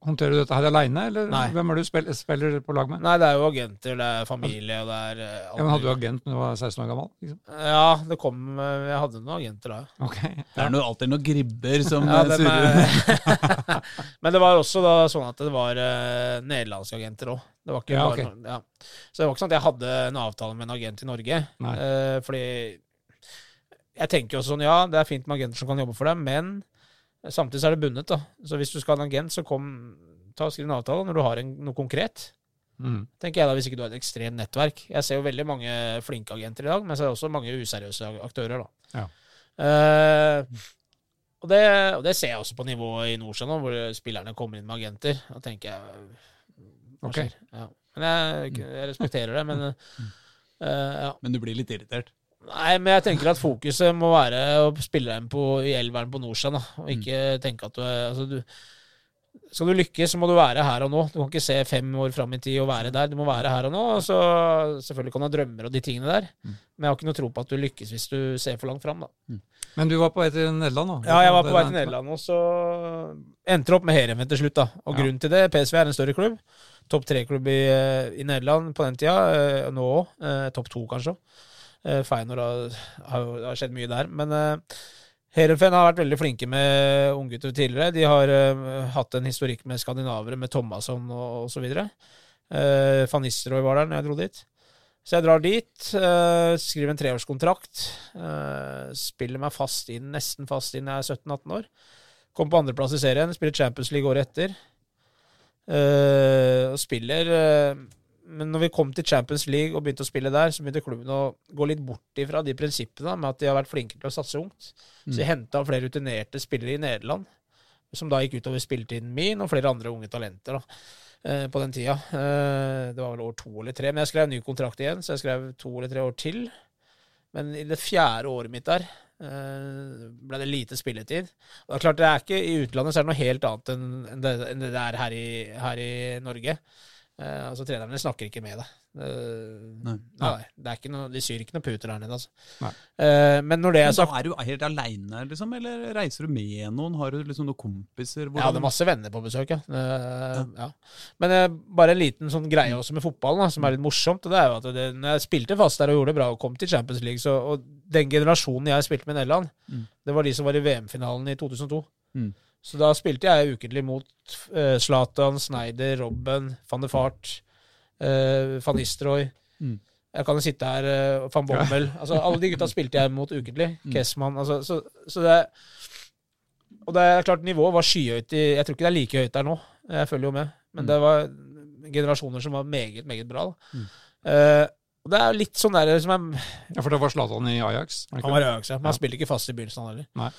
Håndterer du dette her aleine, eller Nei. hvem er du spiller, spiller på lag med? Nei, det er jo agenter, det er familie, og det er eh, Ja, men Hadde du agent når du var 16 år gammel? Liksom? Ja, det kom eh, Jeg hadde noen agenter da, ja. Ok. Det er noe, alltid noen gribber som Ja, eh, surrer. er- Men det var også da sånn at det var uh, nederlandske agenter òg. Det var ikke Ja, bare ok. ja. Så det var ikke sånn at jeg hadde en avtale med en agent i Norge. Eh, fordi jeg tenker jo også sånn, ja, det er fint med agenter som kan jobbe for deg, men samtidig så er det bundet, da. Så hvis du skal ha en agent, så kom, ta og skriv en avtale når du har en, noe konkret. Mm. Tenker jeg da, Hvis ikke du har et ekstremt nettverk. Jeg ser jo veldig mange flinke agenter i dag, men jeg ser også mange useriøse aktører. da. Ja. Uh, og, det, og det ser jeg også på nivået i Nordsjø nå, hvor spillerne kommer inn med agenter. Da tenker jeg hva skjer? Ja. Men jeg, jeg respekterer det. Men uh, ja. Men du blir litt irritert. Nei, men jeg tenker at fokuset må være å spille dem på, i elveren på Nordsjøen. Og ikke tenke at du altså du, Skal du lykkes, så må du være her og nå. Du kan ikke se fem år fram i tid og være der. Du må være her og nå. Og så selvfølgelig kan du ha drømmer og de tingene der, men jeg har ikke noe tro på at du lykkes hvis du ser for langt fram, da. Men du var på vei til Nederland, da? Ja, jeg var på vei til Nederland, og så endte det opp med Heerenveen til slutt, da. Og Ja. grunnen til det, PSV er en større klubb. Topp tre-klubb i, i Nederland på den tida. eh, Nå òg. Topp to, kanskje. Eh, Feyenoord har, har, skjedd mye der. Men uh, Heerenveen har vært veldig flinke med unggutter tidligere. De har uh, hatt en historikk med skandinavere, med Thomasson og osv. Uh, Van Nistelrooy var der når jeg dro dit. Så jeg drar dit, uh, skriver en treårskontrakt. Uh, spiller meg fast inn, nesten fast inn jeg er 17-18 år. Kom på andreplass i serien, spiller Champions League året etter. Eh, og spiller eh, Men når vi kom til Champions League og begynte å spille der, så begynte klubben å gå litt bort ifra de prinsippene med at de har vært flinke til å satse ungt. Så de henta flere rutinerte spillere i Nederland, som da gikk utover spilletiden min og flere andre unge talenter. da eh, på den tida. Eh, Det var vel år to eller tre. Men jeg skrev ny kontrakt igjen, så jeg skrev to eller tre år til. Men i det fjerde året mitt der eh, ble det lite spilletid. Og det er klart, det er ikke I utlandet så er det noe helt annet enn det, det er her i, her i Norge. Eh, altså Trenerne snakker ikke med deg. Eh, Nei. nei, det er ikke noe, de syr ikke noe puter der nede. Altså. Eh, men når det er Men da sagt er du helt aleine, liksom? Eller reiser du med noen? Har du liksom noen kompiser? Jeg hadde masse venner på besøk, ja. Eh, ja. Men eh, bare en liten sånn greie også med fotballen, da, som er litt morsomt. Og det er jo at det, når jeg spilte fast der og gjorde det bra og kom til Champions League, så, og den generasjonen jeg spilte med i Nederland, Mm. det var de som var i VM-finalen i 2002. Mm. Så da spilte jeg ukentlig mot eh, Zlatan, Sneider, Robben, van de Fart, uh, van Nistroy. Mm. Jeg kan jo sitte her, uh, van Bommel altså, Alle de gutta spilte jeg mot ukentlig. Mm. Kessmann altså, så, så det Og det er klart nivået var skyhøyt i Jeg tror ikke det er like høyt der nå. Jeg følger jo med. Men Mm. det var generasjoner som var meget, meget bra. Da. Mm. Uh, og det er litt sånn der som er Ja, For det var Zlatan i Ajax? Han var i Ajax, ja. Men Ja. han spilte ikke fast i begynnelsen, han heller.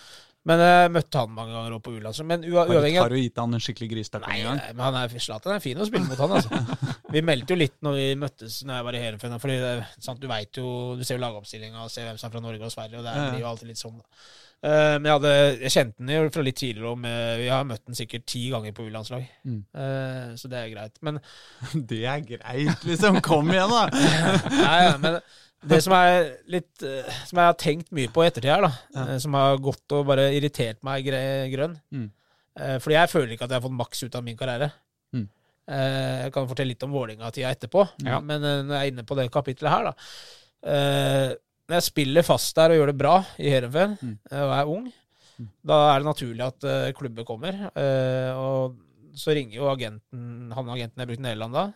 Men jeg møtte han mange ganger oppe på U-landslaget. Men ua- uavhengig har du gitt han en skikkelig grisetacling Nei, en gang? nei, men han er, Zlatan er fin å spille mot han, altså. Vi meldte jo litt når vi møttes når jeg var i Heerenveen. Fordi det, sant, du vet jo, du ser jo lagoppstillinga og ser hvem som er fra Norge og Sverige, og det blir jo alltid litt sånn. da. Eh, men jeg, hadde, jeg kjente den jo fra litt tidligere om Vi har møtt den sikkert ti ganger på U-landslag, Mm. uh, så det er greit. Men Det er greit, liksom. Kom igjen, da! Nei, men det som er litt eh, Som jeg har tenkt mye på i ettertid her, da, Ja. eh, som har gått og bare irritert meg grønn Mm. Eh, Fordi jeg føler ikke at jeg har fått maks ut av min karriere. Mm. Jeg kan fortelle litt om Vålerenga-tida etterpå, Ja. men når jeg er inne på det kapitlet her, da Når jeg spiller fast der og gjør det bra i Heerenveen Mm. og er ung, Mm. da er det naturlig at klubber kommer. Og så ringer jo agenten, han agenten jeg brukte i Nederland da,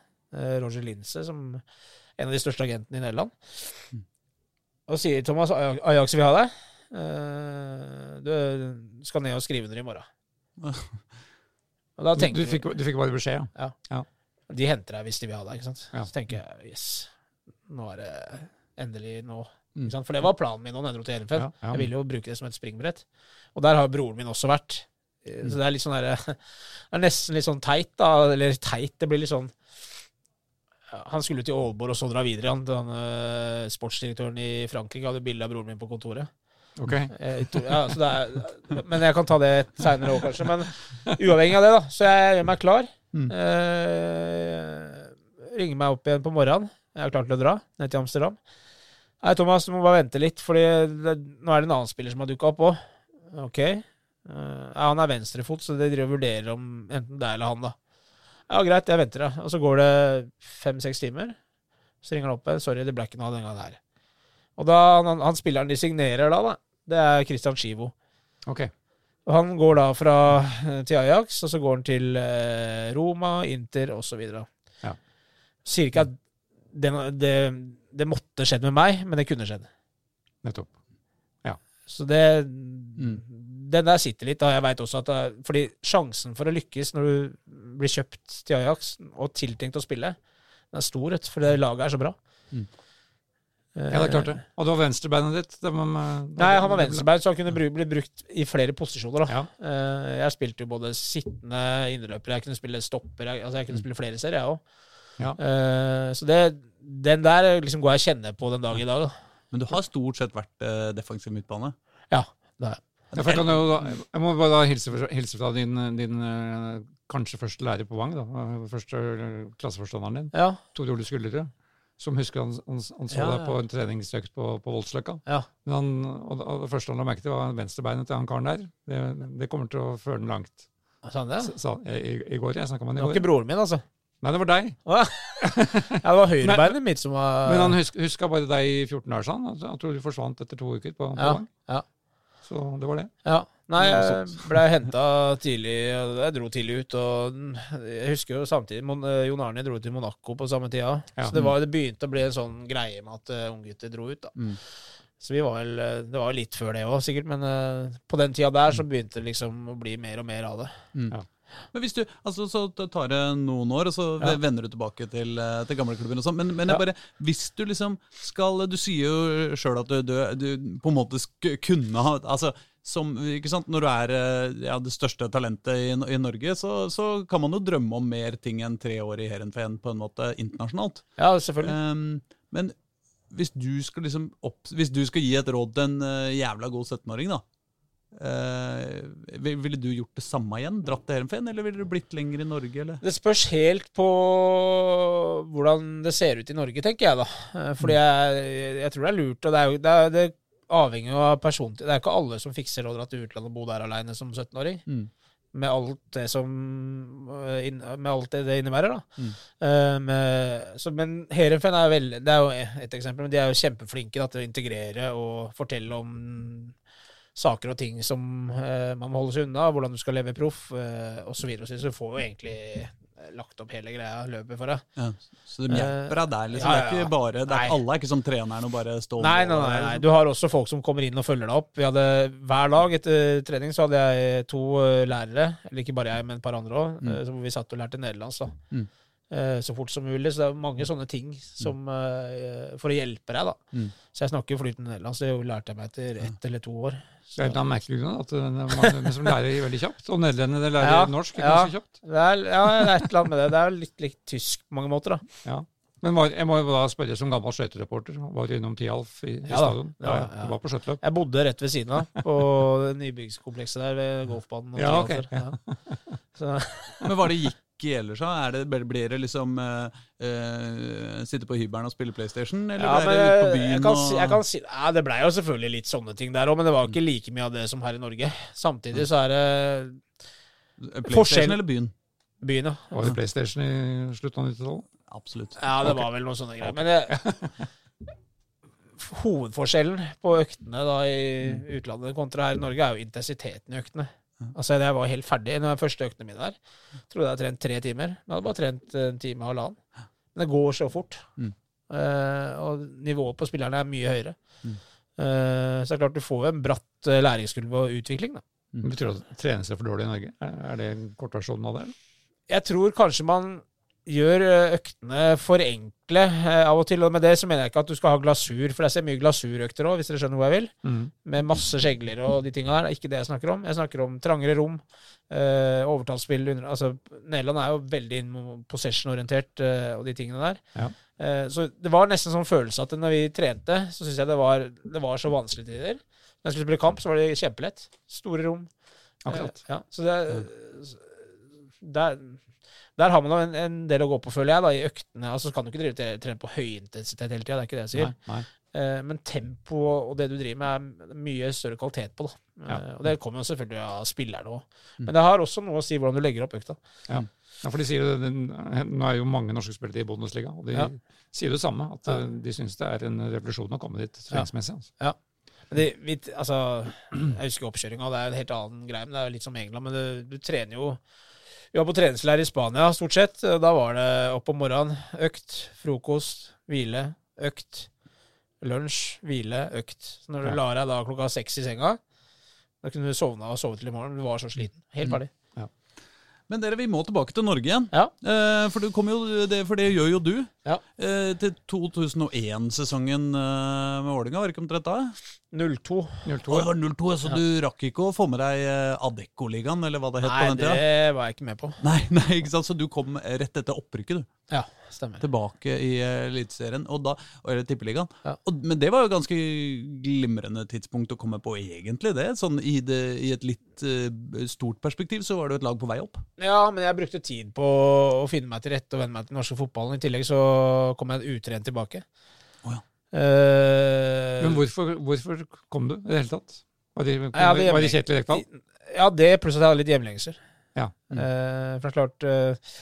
Roger Linse, som en av de største agentene i Nederland. Mm. Og sier Thomas Ajax vil ha deg. Eh, Du skal ned og skrive under i morgen. Og da Du, tenker du, fikk, du fikk bare beskjed, ja. De henter deg hvis de vil ha deg. ikke sant? Ja. Så tenker jeg yes, nå er det endelig nå. Mm. Ikke sant? For det var planen min når jeg dro til Heerenveen. Ja, ja. Jeg ville jo bruke det som et springbrett. Og der har broren min også vært. Eh, Mm. Så det er litt sånn der, Det er nesten litt sånn teit, da. Eller teit, det blir litt sånn ja, Han skulle til Aalborg og så dra videre. Han, han eh, Sportsdirektøren i Frankrike hadde bilde av broren min på kontoret. Ok. Eh, Ja, er, men jeg kan ta det seinere òg, kanskje. Men uavhengig av det, da. Så jeg gjør meg klar. Mm. Eh, ringer meg opp igjen på morgenen. Jeg er klar til å dra ned til Amsterdam. Nei, Thomas, du må bare vente litt, for nå er det en annen spiller som har dukka opp òg. Ok. Eh, han er venstrefot, så de driver og vurderer om enten det eller han, da. Ja, greit, jeg venter, da. Og så går det fem-seks timer. Så ringer han opp igjen. Sorry, det ble ikke noe av den gangen her. Og da, han, han spilleren de signerer da, da, det er Christian Chivo. ok. Og han går da fra, eh, til Ajax, og så går han til eh, Roma, Inter osv. Ja. Sier ikke at det, det, det måtte skjedd med meg, men det kunne skjedd. Nettopp. Ja. Så det Den der sitter litt. da Jeg vet også at det, er- Fordi sjansen for å lykkes når du blir kjøpt til Ajax og tiltenkt å spille, den er stor, for det laget er så bra. Mm. Eh, Ja, det er klart det. Og det var venstrebeinet ditt? Det var, med- Nei, han var venstrebein, så han kunne bli, bli brukt i flere posisjoner. da Ja. Eh, Jeg spilte jo både sittende innløper, jeg kunne spille stopper, jeg, altså jeg kunne spille flere serier, jeg òg. Ja. Så det, den der liksom går jeg og kjenner på den dag i dag. Da. Men du har stort sett vært eh, defensiv midtbane. Ja, det er Ja, jeg, da- jeg må bare hilse, hilse fra din, din eh, kanskje første lærer på Vang, da. Første eh, klasseforstanderen din, ja, Tor Ole Skullerud. Som husker han, han, han så Ja, deg på en treningsøkt på, på Voldsløkka. ja. Men han, og, det- og det første han la merke til, var venstrebeinet til han karen der. Det, det kommer til å føre den langt. Sa han det? Sa, i, I går, jeg snakka med han Det var ikke broren min, altså. Nei, det var deg. Ja, det var høyrebeinet mitt som var Men han husk, huska bare deg i 14 dager, sa han. Jeg tror du forsvant etter to uker på, på Vang. ja. Så det var det. Ja. Nei, jeg sånt. ble henta tidlig. Jeg dro tidlig ut. Og jeg husker jo samtidig eh, Jon Arne dro til Monaco på samme tida. Ja. Så det, var, det begynte å bli en sånn greie med at uh, unggutter dro ut. da. Mm. Så vi var vel, eh, Det var litt før det òg, sikkert. Men eh, på den tida der så begynte det liksom å bli mer og mer av det. Mm. Ja. Men hvis du, altså Så tar det noen år, og så Ja. vender du tilbake til, eh, til gamleklubben. og sånn, Men, men Ja. bare, hvis du liksom skal Du sier jo sjøl at du, du, på en måte kunne ha altså, som, ikke sant, Når du er eh, ja, det største talentet i, i Norge, så, så kan man jo drømme om mer ting enn tre år i Heerenveen på en måte internasjonalt. Ja, selvfølgelig. Um, men hvis du skal liksom opp, Hvis du skal gi et råd til en eh, jævla god 17-åring, da eh, Ville du gjort det samme igjen? Dratt til Heerenveen, eller ville du blitt lenger i Norge? Eller? Det spørs helt på hvordan det ser ut i Norge, tenker jeg da. Eh, Fordi jeg, jeg tror det er lurt, og det er jo det, er, det avhenger av person Det er ikke alle som fikser å dra til utlandet og bo der aleine som 17-åring. Mm. Med alt det som eh, Med alt det det innebærer, da. Mm. Uh, med, så, men Heerenveen er veldig Det er jo et eksempel, men de er jo kjempeflinke da, til å integrere og fortelle om saker og ting som eh, man må holde seg unna, hvordan du skal leve proff, uh, osv. Så, så så du får jo egentlig eh, lagt opp hele greia, løpet for deg. Ja. Så de hjelper deg der, liksom. ja, Det er ikke bare, det er, alle er ikke som treneren og bare står Nei, nei, nei, nei. Du har også folk som kommer inn og følger deg opp. Vi hadde Hver dag etter trening så hadde jeg to eh, lærere, eller ikke bare jeg, men et par andre òg, Mm. hvor vi satt og lærte nederlandsk. da. Mm. eh, så fort som mulig. Så det er mange sånne ting som, mm. for å hjelpe deg. da. Mm. Så jeg snakker flytende nederlandsk. Det lærte jeg meg etter ett eller to år. Det er da merkelig grunn at det er som lærer veldig kjapt. Og nederlenderne lærer Ja, norsk ja. ganske kjapt. Det er, ja, det er et eller annet med det. Det er litt likt tysk på mange måter. da. Ja. Men var, jeg må jo da spørre som gammel skøytereporter. Var du innom Tialf i, i Ja stadion? Ja, Ja, ja. ja. Du var på skøyteløp? Jeg bodde rett ved siden av, på det nybyggskomplekset der ved golfbanen. og Ja, ok, teater. Ja. Så, Men hva det gikk i gjelder seg? Er det, blir det liksom uh, uh, sitte på hybelen og spille PlayStation, eller ja, men det ut på jeg kan, og jeg kan si ja, Det blei jo selvfølgelig litt sånne ting der òg, men det var ikke like mye av det som her i Norge. Samtidig så er det PlayStation forskjell- eller byen? byen, ja. Var det PlayStation i slutten av 90-tallet? Absolutt. Ja, det var vel noen sånne greier. Men det, hovedforskjellen på øktene da i utlandet kontra her i Norge, er jo intensiteten i øktene. Altså, Jeg var helt ferdig når den første øktene mine der. Trodde jeg hadde trent tre timer. Men jeg hadde bare trent en time og halvannen. Men det går så fort. Mm. Eh, og nivået på spillerne er mye høyere. Mm. Eh, så det er klart du får en bratt eh, læringskurve og utvikling. da. Det betyr det at det trenes for dårlig i Norge? Er, er det en kortversjon av det? eller? Jeg tror kanskje man gjør eh, øktene for enkle eh, av og til. Og med det så mener jeg ikke at du skal ha glasur, for jeg ser mye glasurøkter òg, hvis dere skjønner hvor jeg vil. Med masse skjegler og de tinga der. Det er ikke det jeg snakker om. Jeg snakker om trangere rom, eh, overtallsspill under Altså, Nederland er jo veldig possession-orientert eh, og de tingene der. Ja. Eh, så det var nesten sånn følelse at når vi trente, så syns jeg det var, det var så vanskelig til tider. Når jeg skulle spille kamp, så var det kjempelett. Store rom. Akkurat. Eh, ja, så det der, der har man en, en del å gå på, føler jeg, da, i øktene. Altså, så kan du ikke drive trene på høyintensitet hele tida, det er ikke det jeg sier. Nei, nei. Eh, men tempo og det du driver med, er mye større kvalitet på. Ja. Eh, og det kommer jo selvfølgelig av spillerne òg. Mm. Men det har også noe å si hvordan du legger opp økta. Ja, for de sier det- Nå er jo mange norske spillere i Bundesliga, og de Ja. sier det samme. At eh, de syns det er en revolusjon å komme dit treningsmessig. Altså. Men det, vi, altså, jeg husker oppkjøringa, det er en helt annen greie. Men det er litt som England. Men det, du trener jo Vi var på treningsleir i Spania stort sett. Da var det opp om morgenen. Økt, frokost, hvile, økt. Lunsj, hvile, økt. Så når du Ja. la deg da klokka seks i senga, da kunne du sovne og sove til i morgen. Du var så sliten. Helt ferdig. Men dere, vi må tilbake til Norge igjen. Ja. Eh, for, det jo, det, for det gjør jo du. Ja. Eh, til 2001-sesongen eh, med Vålerenga, var det ikke omtrent da? 02. 02, Å, det ja. var 0-2, så Ja. du rakk ikke å få med deg eh, Adecco-ligaen, eller hva det het Nei, på den tida? det var jeg ikke med på. Nei, nei, ikke sant? Så du kom rett etter opprykket, du. Ja, stemmer. Tilbake i eh, Eliteserien, og da, eller Tippeligaen. Ja. Og, men det var jo ganske glimrende tidspunkt å komme på, egentlig. det. Sånn i, det, i et litt uh, stort perspektiv så var det jo et lag på vei opp. Ja, men jeg brukte tid på å finne meg til rette og venne meg til den norske fotballen. I tillegg så kom jeg utrent tilbake. Oh, ja. uh, Men hvorfor, hvorfor kom du i det hele tatt? Var det, kom, ja, det, var det Kjetil Rekdal? Ja, det pluss at jeg hadde litt hjemlengsel. Ja. Mm. Uh, for det er klart uh,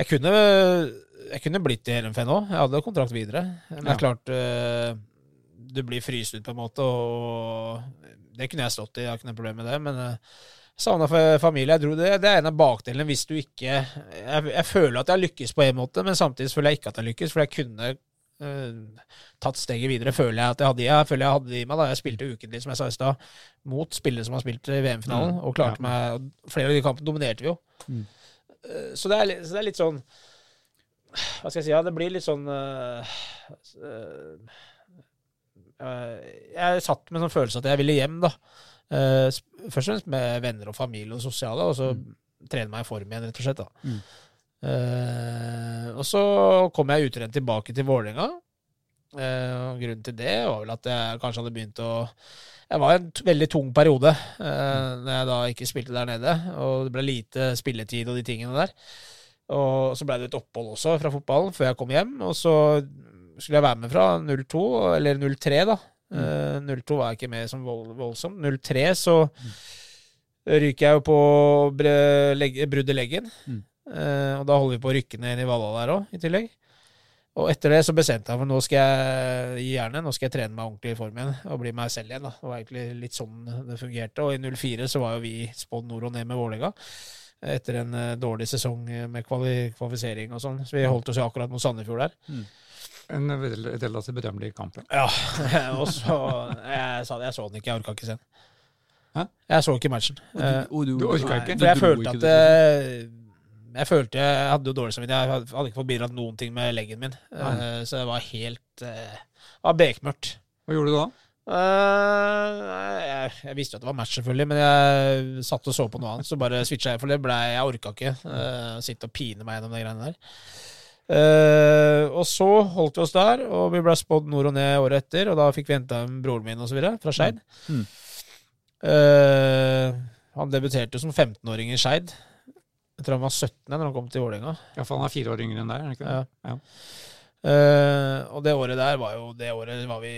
jeg, kunne, jeg kunne blitt i LMF nå. Jeg hadde kontrakt videre. Men det Ja. er klart Du blir fryst ut, på en måte, og det kunne jeg stått i. Jeg har ikke noe problem med det. Men uh, savna familie. Jeg dro det. Det er en av bakdelene hvis du ikke jeg, jeg føler at jeg har lykkes på en måte, men samtidig føler jeg ikke at jeg har lykkes, for jeg kunne uh, tatt steget videre, føler jeg at jeg hadde, jeg føler jeg hadde det i meg. da Jeg spilte ukentlig, som jeg sa i stad, mot spillere som har spilt i VM-finalen, Mm, og klarte ja. meg Flere av de kampene dominerte vi jo. Mm. Uh, Så, det er, så det er litt sånn Hva skal jeg si? Ja, det blir litt sånn uh, Jeg satt med en sånn følelse at jeg ville hjem, da. Først og fremst med venner og familie og sosiale, og så trene meg i form igjen, rett og slett. da. Mm. Uh, og så kom jeg utrent tilbake til Vålerenga. Uh, grunnen til det var vel at jeg kanskje hadde begynt å Jeg var i en veldig tung periode eh, når jeg da ikke spilte der nede, og det ble lite spilletid og de tingene der. Og så ble det et opphold også fra fotballen før jeg kom hjem, og så skulle jeg være med fra 02, eller 03, da. Eh, 02 var jeg ikke med som vold, voldsom. 03 så ryker jeg jo på brudd i leggen. Mm. Eh, og da holder vi på å rykke ned i Valla der òg, i tillegg. Og etter det så bestemte jeg for nå skal jeg gi jernet, nå skal jeg trene meg ordentlig i form igjen og bli meg selv igjen. da. Det var egentlig litt sånn det fungerte. Og i 04 så var jo vi spådd nord og ned med Vålerenga. Etter en eh, dårlig sesong med kvalifisering og sånn. Så vi holdt oss jo akkurat mot Sandefjord der. En relativt bedømmelig kamp. Ja, ja. og så jeg, sa jeg så den ikke, jeg orka ikke se den. Hæ? Jeg så ikke matchen. Eh, Og du orket orka ikke? For jeg følte at det, jeg følte jeg hadde jo dårlig samvittighet. Jeg hadde- ikke fått bidratt noen ting med leggen min. Nei. Eh, så det var helt eh, det var bekmørkt. Hva gjorde du da? Eh, jeg, jeg visste jo at det var match, selvfølgelig, men jeg satt og så på noe annet. Så bare switcha jeg, for det ble, jeg orka ikke uh, sitte og pine meg gjennom de greiene der. Eh, og så holdt vi oss der, og vi ble spådd nord og ned året etter. Og da fikk vi henta broren min og så videre, fra Skeid. Mm. Uh, han debuterte som 15-åring i Skeid. Jeg tror han var 17 da han kom til Vålerenga. Ja, for han er fire år yngre enn deg? Ja. Ja. Uh, og det året der var jo det året var vi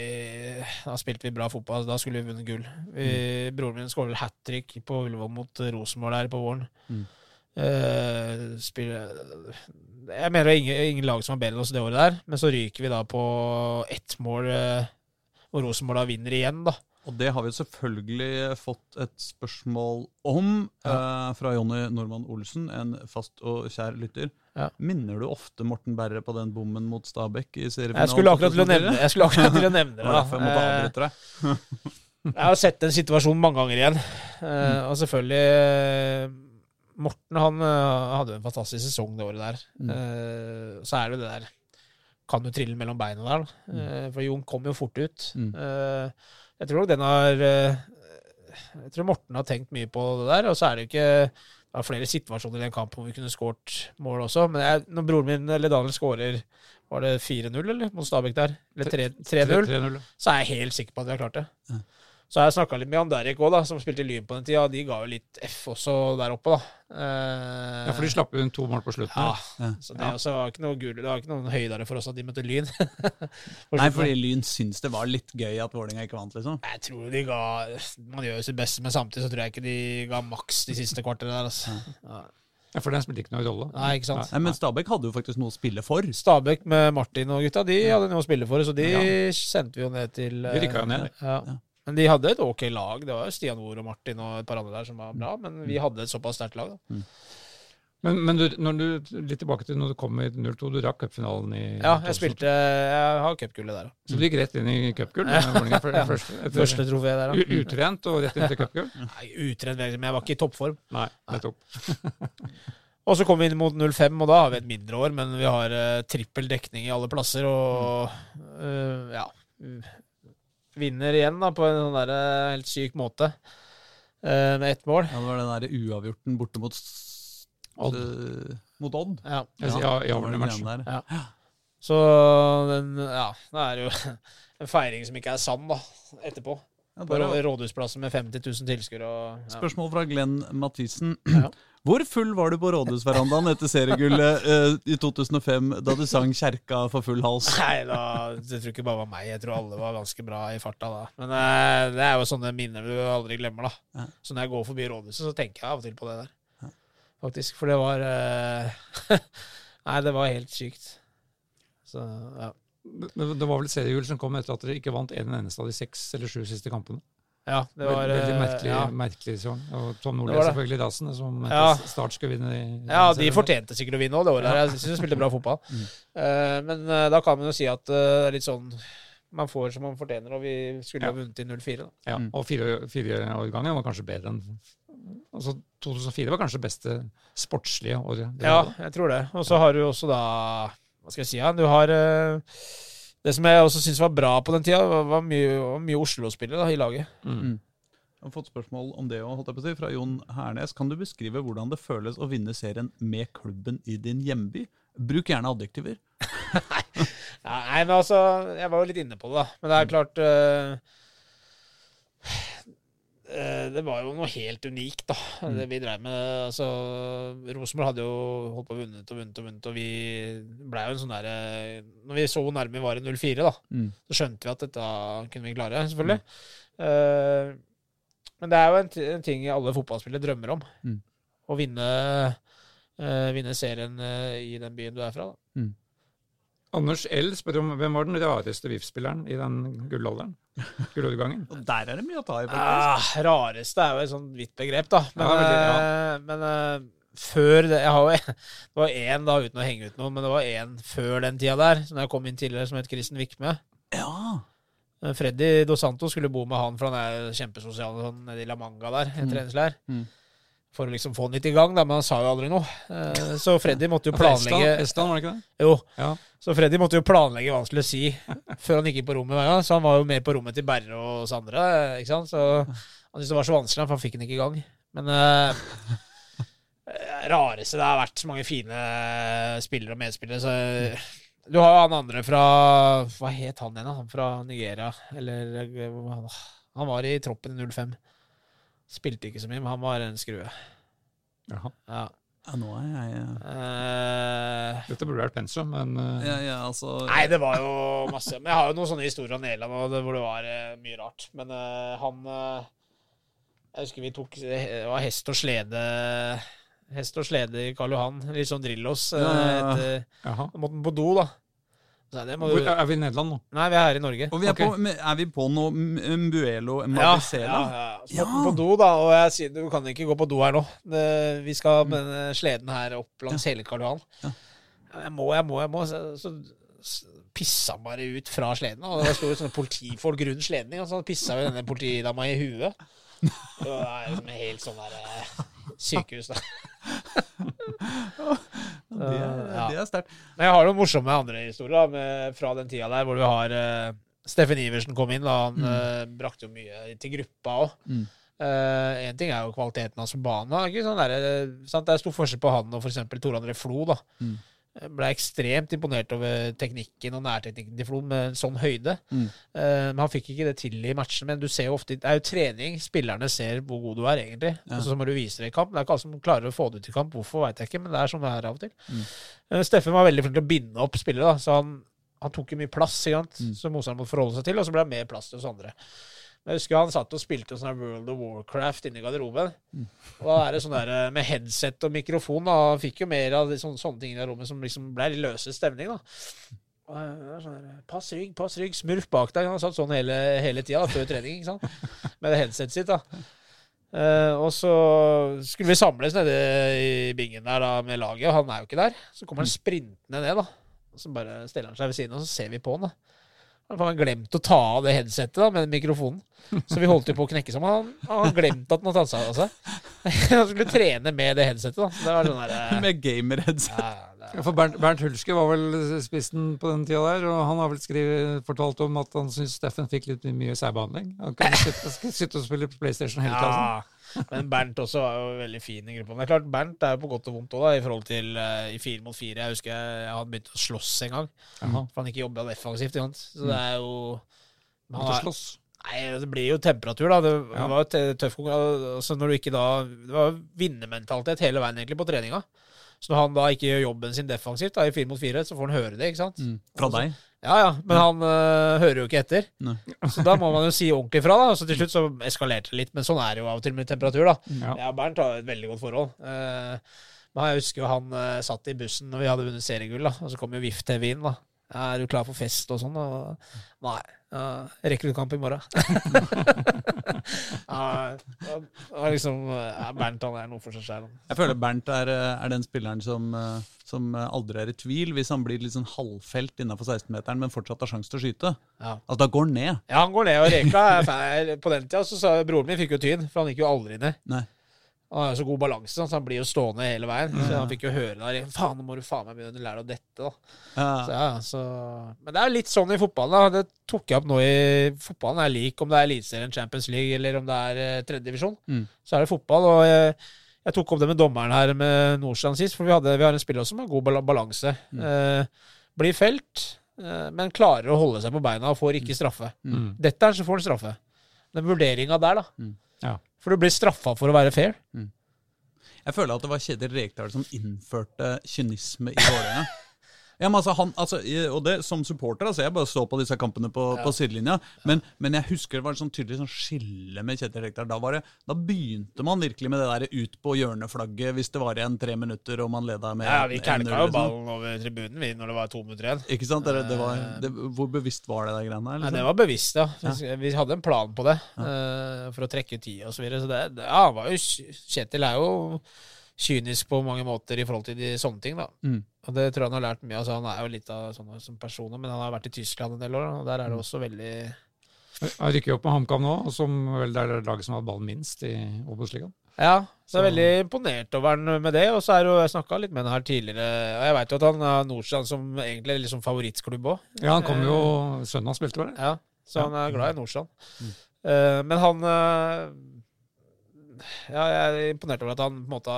Da spilte vi bra fotball. Da skulle vi vunnet gull. Vi, Broren min skåret hat trick på Ullevål mot Rosenborg der på våren. Mm. Eh, spiller, jeg mener det er ingen, ingen lag som har bedre enn oss det året der, men så ryker vi da på ett mål, uh, og Rosenborg da vinner igjen, da. Og det har vi selvfølgelig fått et spørsmål om eh, fra Jonny Normann Olsen, en fast og kjær lytter. Ja. Minner du ofte Morten Berre på den bommen mot Stabæk i seriefinalen? Jeg skulle akkurat til å nevne, jeg skulle akkurat til å nevne Det Da. jeg. Jeg har sett den situasjonen mange ganger igjen. Eh, og selvfølgelig Morten han eh, hadde en fantastisk sesong det året der. Mm. Eh, så er det jo det der Kan jo trille mellom beina der. mm. Eh, for Jon kom jo fort ut. Mm. Jeg tror nok den har Jeg tror Morten har tenkt mye på det der. Og så er det jo ikke det var flere situasjoner i den kampen hvor vi kunne skåret mål også. Men jeg, når broren min, eller Daniel, skårer Var det 4-0 eller mot Stabæk der? Eller 3- 3-0? 3-0. så er jeg helt sikker på at vi har klart det. Ja. Så har jeg snakka litt med Jan Derek òg, som spilte i Lyn på den tida. De ga jo litt F også der oppe, da. Eh, Ja, for de slapp jo inn to mål på slutten. ja, Ja. så det også var ikke noe gul, det var ikke noen høydere for oss at de møtte Lyn. For Nei, fordi Lyn syns det var litt gøy at Vålerenga ikke vant, liksom. Jeg tror de ga Man gjør jo sitt beste, men samtidig så tror jeg ikke de ga maks de siste kvarterne der. Altså. Ja. Ja, For den spilte ikke noe rolle. Nei, ikke sant. Nei, Men Stabæk hadde jo faktisk noe å spille for. Stabæk med Martin og gutta, de hadde noe å spille for, så de Ja. sendte vi jo ned til De rykka jo ned. eh, Ja. Men de hadde et ok lag. Det var jo Stian Wohr og Martin og et par andre der som var bra, men vi hadde et såpass sterkt lag. da. Men, men du, når du, litt tilbake til når du kom i 02, du rakk cupfinalen i Ja, jeg spilte Jeg har cupgullet der. da. Så du gikk rett inn i cupgull? med Vålerenga for- Ja. først- etter- Første trofé der, da. Utrent og rett inn til cupgull? Nei, Utrent, men jeg var ikke i toppform. Nei, nettopp. Og så kom vi inn mot 05, og da har vi et mindre år, men vi har uh, trippel dekning i alle plasser, og uh, ja Vinner igjen da på en sånn der, eh, helt syk måte, eh, med ett mål. Ja, det var den der uavgjorten borte mot Odd. Uh, mot Odd. Ja. ja, ja, ja, i det var den matchen. der. Ja. Så den, ja, det er jo en feiring som ikke er sann, da, etterpå. Ja, På Rådhusplassen med 50 000 tilskuere. og- Ja. Spørsmål fra Glenn Mathisen. Ja. Hvor full var du på rådhusverandaen etter seriegullet uh, i 2005 da du sang 'Kjerka for full hals'? Nei, da, jeg tror ikke bare var meg. Jeg tror alle var ganske bra i farta da. Men uh, det er jo sånne minner du aldri glemmer, da. Ja. Så når jeg går forbi rådhuset, så tenker jeg av og til på det der. Faktisk. For det var uh, Nei, det var helt sykt. Så ja. Det, det var vel et seriegull som kom etter at dere ikke vant en eneste av de seks eller sju siste kampene. Ja, det var veldig, veldig eh, merkelig, ja. merkelig sesong. Og Tom Nordli er selvfølgelig dassen, som Ja. Start skulle vinne. i- Ja, de fortjente sikkert å vinne òg det året. Ja. Jeg syns de spilte bra fotball. Mm. Uh, men uh, da kan man jo si at det det er litt sånn Man får som man fortjener, og vi skulle Ja. ha vunnet i 04. da. Ja, Mm. og fire- fireårgangen var kanskje bedre enn Altså 2004 var kanskje det beste sportslige året. Ja, jeg tror det. Og så har du også da Hva skal jeg si? Ja, du har Det som jeg også syns var bra på den tida, var, var mye, mye Oslo-spillere i laget. Mm. Jeg har fått spørsmål om det også, si, fra Jon Hernes. Kan du beskrive hvordan det føles å vinne serien med klubben i din hjemby? Bruk gjerne adjektiver. Nei, men altså Jeg var jo litt inne på det, da. Men det er klart eh, eh, Det var jo noe helt unikt, da, det vi drev med. Altså, Rosenborg hadde jo holdt på å vunnet og vunnet og vunnet, og vi blei jo en sånn derre Når vi så hvor nærme vi var i 04, da, Mm. så skjønte vi at dette kunne vi klare, selvfølgelig. Eh, men det er jo en, en ting alle fotballspillere drømmer om. Mm. Å vinne, uh, vinne serien uh, i den byen du er fra. Da. Anders L spør om hvem var den rareste VIF-spilleren i den gullalderen? Gullårgangen? Og der er det mye å ta i, faktisk. Ah, rareste er jo et sånt vidt begrep, da. Men, Ja, veldig, ja. eh, men eh, før det Jeg har jo Det var én, da, uten å henge ut noen, men det var én før den tida der, som jeg kom inn tidligere, som het Kristen Vikme. Ja. Eh, Freddy Dos Santos skulle bo med han, for han er kjempesosial sånn, nede i La Manga der, en Mm. treningsleir. Mm. for å liksom få den litt i gang, da, men han sa jo aldri noe. Eh, Så Freddy måtte jo planlegge Estland, var det ikke det? Jo, Ja. Så Freddy måtte jo planlegge hva han skulle si før han gikk inn på rommet hver gang. Så han var jo mer på rommet til Berre og oss andre. ikke sant? Så han syntes det var så vanskelig, for han fikk den ikke i gang. Men eh, rareste Det har vært så mange fine spillere og medspillere. Så eh, du har jo han andre fra Hva het han igjen? Han fra Nigeria? Eller eh, Han var i troppen i 05. Spilte ikke så mye, men han var en skrue. Jaha. Ja. Ja, nå er jeg uh, Dette burde vært pensum, men uh, ja, ja, altså Nei, det var jo masse. Men jeg har jo noen sånne historier om Nederland hvor det var uh, mye rart. Men han Jeg husker vi tok Det var hest og slede Hest og slede i Karl Johan. Litt sånn Drillos. Ja, ja, ja. etter- måtte på do, da. Det må er vi i Nederland nå? Nei, vi er her i Norge. Og vi er, okay. på, er vi på noe Mbuelo Ja, Mabicela? ja, ja. Ja. han på do, da. Og jeg sier du kan ikke gå på do her nå. Det, vi skal med denne sleden her opp langs hele Karl Johan. Ja. Jeg må, jeg må, jeg må. Så, så pissa han bare ut fra sleden. Og det sto jo sånne politifolk rundt sleden. Og så pissa jo denne politidama i huet. Det er liksom helt sånn der eh, sykehus, da. Det Ja. det er sterkt. Men jeg har noen morsomme andre historier da, med, fra den tida der, hvor vi har uh, Steffen Iversen kom inn. da Han eh, brakte jo mye til gruppa òg. Mm. Én ting er jo kvaliteten hans på banen. sånn der. Det er stor forskjell på han og f.eks. Tor André Flo. da Mm. Jeg Ble ekstremt imponert over teknikken og nærteknikken til Flo med sånn høyde. Mm. Eh, men han fikk ikke det til i matchen. Men du ser jo ofte Det er jo trening. Spillerne ser hvor god du er, egentlig. Ja. Og så må du vise det i kamp. Det er ikke alle som klarer å få det ut i kamp. Hvorfor, veit jeg ikke, men det er sånn det er av og til. Mm. Eh, Steffen var veldig flink til å binde opp spillere, da, så han, han tok jo mye plass? Mm. som motstanderen måtte forholde seg til, og så ble det mer plass til oss andre. Men jeg husker han satt og spilte sånn World of Warcraft inne i garderoben. Mm. Og da er det sånn der eh, med headset og mikrofon. da, Han fikk jo mer av sånne, sånne ting i rommet som liksom ble løse stemning. da. Og eh, det er sånn der, Pass rygg, pass rygg, smurf bak deg. Han satt sånn hele, hele tida før trening ikke sant? med det headsetet sitt. da. Uh, og så skulle vi samles nede i bingen der da med laget, og han er jo ikke der. Så kommer han sprintende ned, da. Og så bare stiller han seg ved siden, og så ser vi på han. da. Han glemte glemt å ta av det headsetet da, med mikrofonen. Så vi holdt jo på å knekke sammen. Han han har glemt at han hadde tatt seg av seg. Han skulle trene med det headsetet. da. Så det var sånn der, eh, Med gamer-headset. ja, Ja, For Bernt, Bernt Hulske var vel spissen på den tida der, og han har vel skrivet, fortalt om at han syntes Steffen fikk litt mye særbehandling. Han kunne sitte, sitte og spille PlayStation hele tiden. Ja, men Bernt også var jo veldig fin i gruppa. Men det er klart, Bernt er jo på godt og vondt òg, i forhold til uh, i fire mot fire. Jeg husker jeg, hadde begynt å slåss en gang, Jaha. for han ikke jobba defensivt. ikke sant? Så det er jo han er- slåss. Nei, det blir jo temperatur, da. Det Ja. var jo tøff konkurranse. Altså, når du ikke da Det var vinnermentalitet hele veien egentlig på treninga. Så når han da ikke gjør jobben sin defensivt da, i fire mot fire, så får han høre det, ikke sant? Mm. Fra deg? Ja ja, men han øh, hører jo ikke etter. Nei. Så da må man jo si ordentlig fra, da. Så til slutt så eskalerte det litt. Men sånn er det jo av og til med temperatur, da. Ja. Jeg og Bernt har et veldig godt forhold. Uh, men jeg husker jo han uh, satt i bussen når vi hadde vunnet seriegull, da. Og så kom jo VIF-TV inn, da. Er du klar for fest og sånn? Og, nei. Uh, rekker du kamp i morgen? var liksom Bernt han er noe for seg sjæl. Jeg føler Bernt er, er den spilleren som, eh, som eh, aldri er i tvil, hvis han blir litt sånn halvfelt innafor 16-meteren, men fortsatt har sjanse til å skyte. Ja. Altså, da går han ned. ja, han går ned, og Reka er feil. På den tida så sa broren min fikk jo tyn, for han gikk jo aldri ned. Nei. Han har jo så god balanse, så han blir jo stående hele veien. Så han fikk jo høre der Faen, nå må du faen meg begynne å lære deg dette, da. Ja. Så, ja, så, men det er jo litt sånn i fotballen. da. Det tok jeg opp nå i Fotballen er lik om det er Eliteserien, Champions League eller om det er tredje tredjedivisjon. Mm. Så er det fotball. Og jeg, jeg tok opp det med dommeren her med Nordstrand sist, for vi, hadde, vi har en spiller som har god balanse. Mm. Eh, blir felt, eh, men klarer å holde seg på beina og får ikke straffe. Mm. Dette er så får han straffe. Den vurderinga der, da. Mm. Ja. For du blir straffa for å være fair. Jeg føler at det var Kjetil Rekdal som innførte kynisme i Vålerenga. Ja, men altså, han, altså, og det Som supporter altså, jeg bare så på disse kampene på, Ja. på sidelinja. Men, men jeg husker det var et sånn tydelig sånn skille med Kjetil Rekdal. Da, var det, da begynte man virkelig med det der ut på hjørneflagget hvis det var igjen tre minutter og man leda med Ja, Vi 1-0, jo liksom. ballen over tribunen vi når det var to minutter igjen. Ikke sant? Det, det var, det, hvor bevisst var det der greiene der? Nei, Ja, det var bevisst, ja. Vi hadde en plan på det eh, for å trekke tida og så videre. Så det, det, ja, var jo, Kjetil er jo kynisk på mange måter i forhold til de sånne ting, da. Mm. Og det tror jeg han har lært mye av. Altså, han er jo litt av sånne som personer, men han har vært i Tyskland en del år, og der er det også veldig Han rykker jo opp med HamKam nå, som vel det er laget som har ballen minst i Obos-ligaen. Ja, så jeg er veldig imponert over han med det. Og så er jo, jeg snakka litt med han her tidligere, og jeg veit jo at han har Nordstrand som egentlig er liksom favorittklubb òg. Ja, han kom jo Sønnen hans spilte, var det? Ja, så han er glad i Nordstrand. Mm. Eh, men han eh, Ja, jeg er imponert over at han på en måte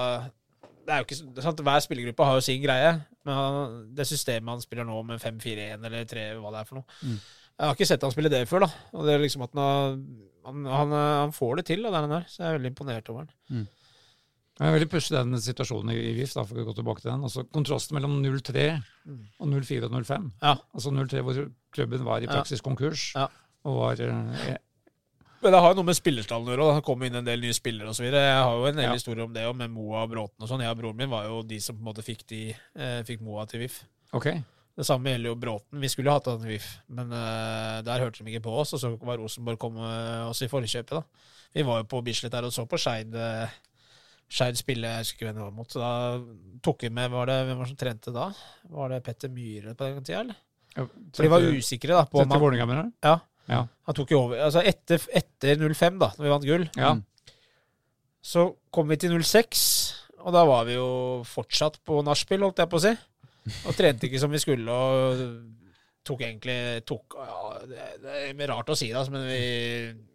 det er jo ikke, så- sant? Hver spillergruppe har jo sin greie, men han, det systemet han spiller nå med 5-4-1 eller 3, hva det er for noe Mm. Jeg har ikke sett han spille det før, da. Og det er liksom at han, han, han, han får det til, da, der han er. Så jeg er veldig imponert over han. Jeg er veldig pussig den situasjonen i VIF, da for å gå tilbake til den. Altså Kontrasten mellom 03 og 04 og 05. Ja. Altså 03 hvor klubben var i praksis konkurs, Ja. og var eh, Men det har jo noe med spillerstallen å gjøre. Det kom inn en del nye spillere osv. Jeg har jo en del Ja. historier om det, og med Moa og Bråten og sånn. Jeg og broren min var jo de som på en måte fikk, de, eh, fikk Moa til VIF. Okay. Det samme gjelder jo Bråten. Vi skulle jo hatt han i VIF, men eh, der hørte de ikke på oss. Og så var Rosenborg kom eh, oss i forkjøpet, da. Vi var jo på Bislett der og så på Skeid eh, Skeid spille, jeg husker ikke hvem det var mot. Så da tok vi med var det, Hvem var det som trente da? Var det Petter Myhre på den tida, eller? Ja, For de var usikre da på Til han, Vålerenga, mener du? ja, Ja. han tok jo over. Altså etter, etter 05, da, når vi vant gull, ja. Så kom vi til 06, og da var vi jo fortsatt på nachspiel, holdt jeg på å si. Og trente ikke som vi skulle, og tok egentlig tok, ja, det, det er rart å si det, men vi,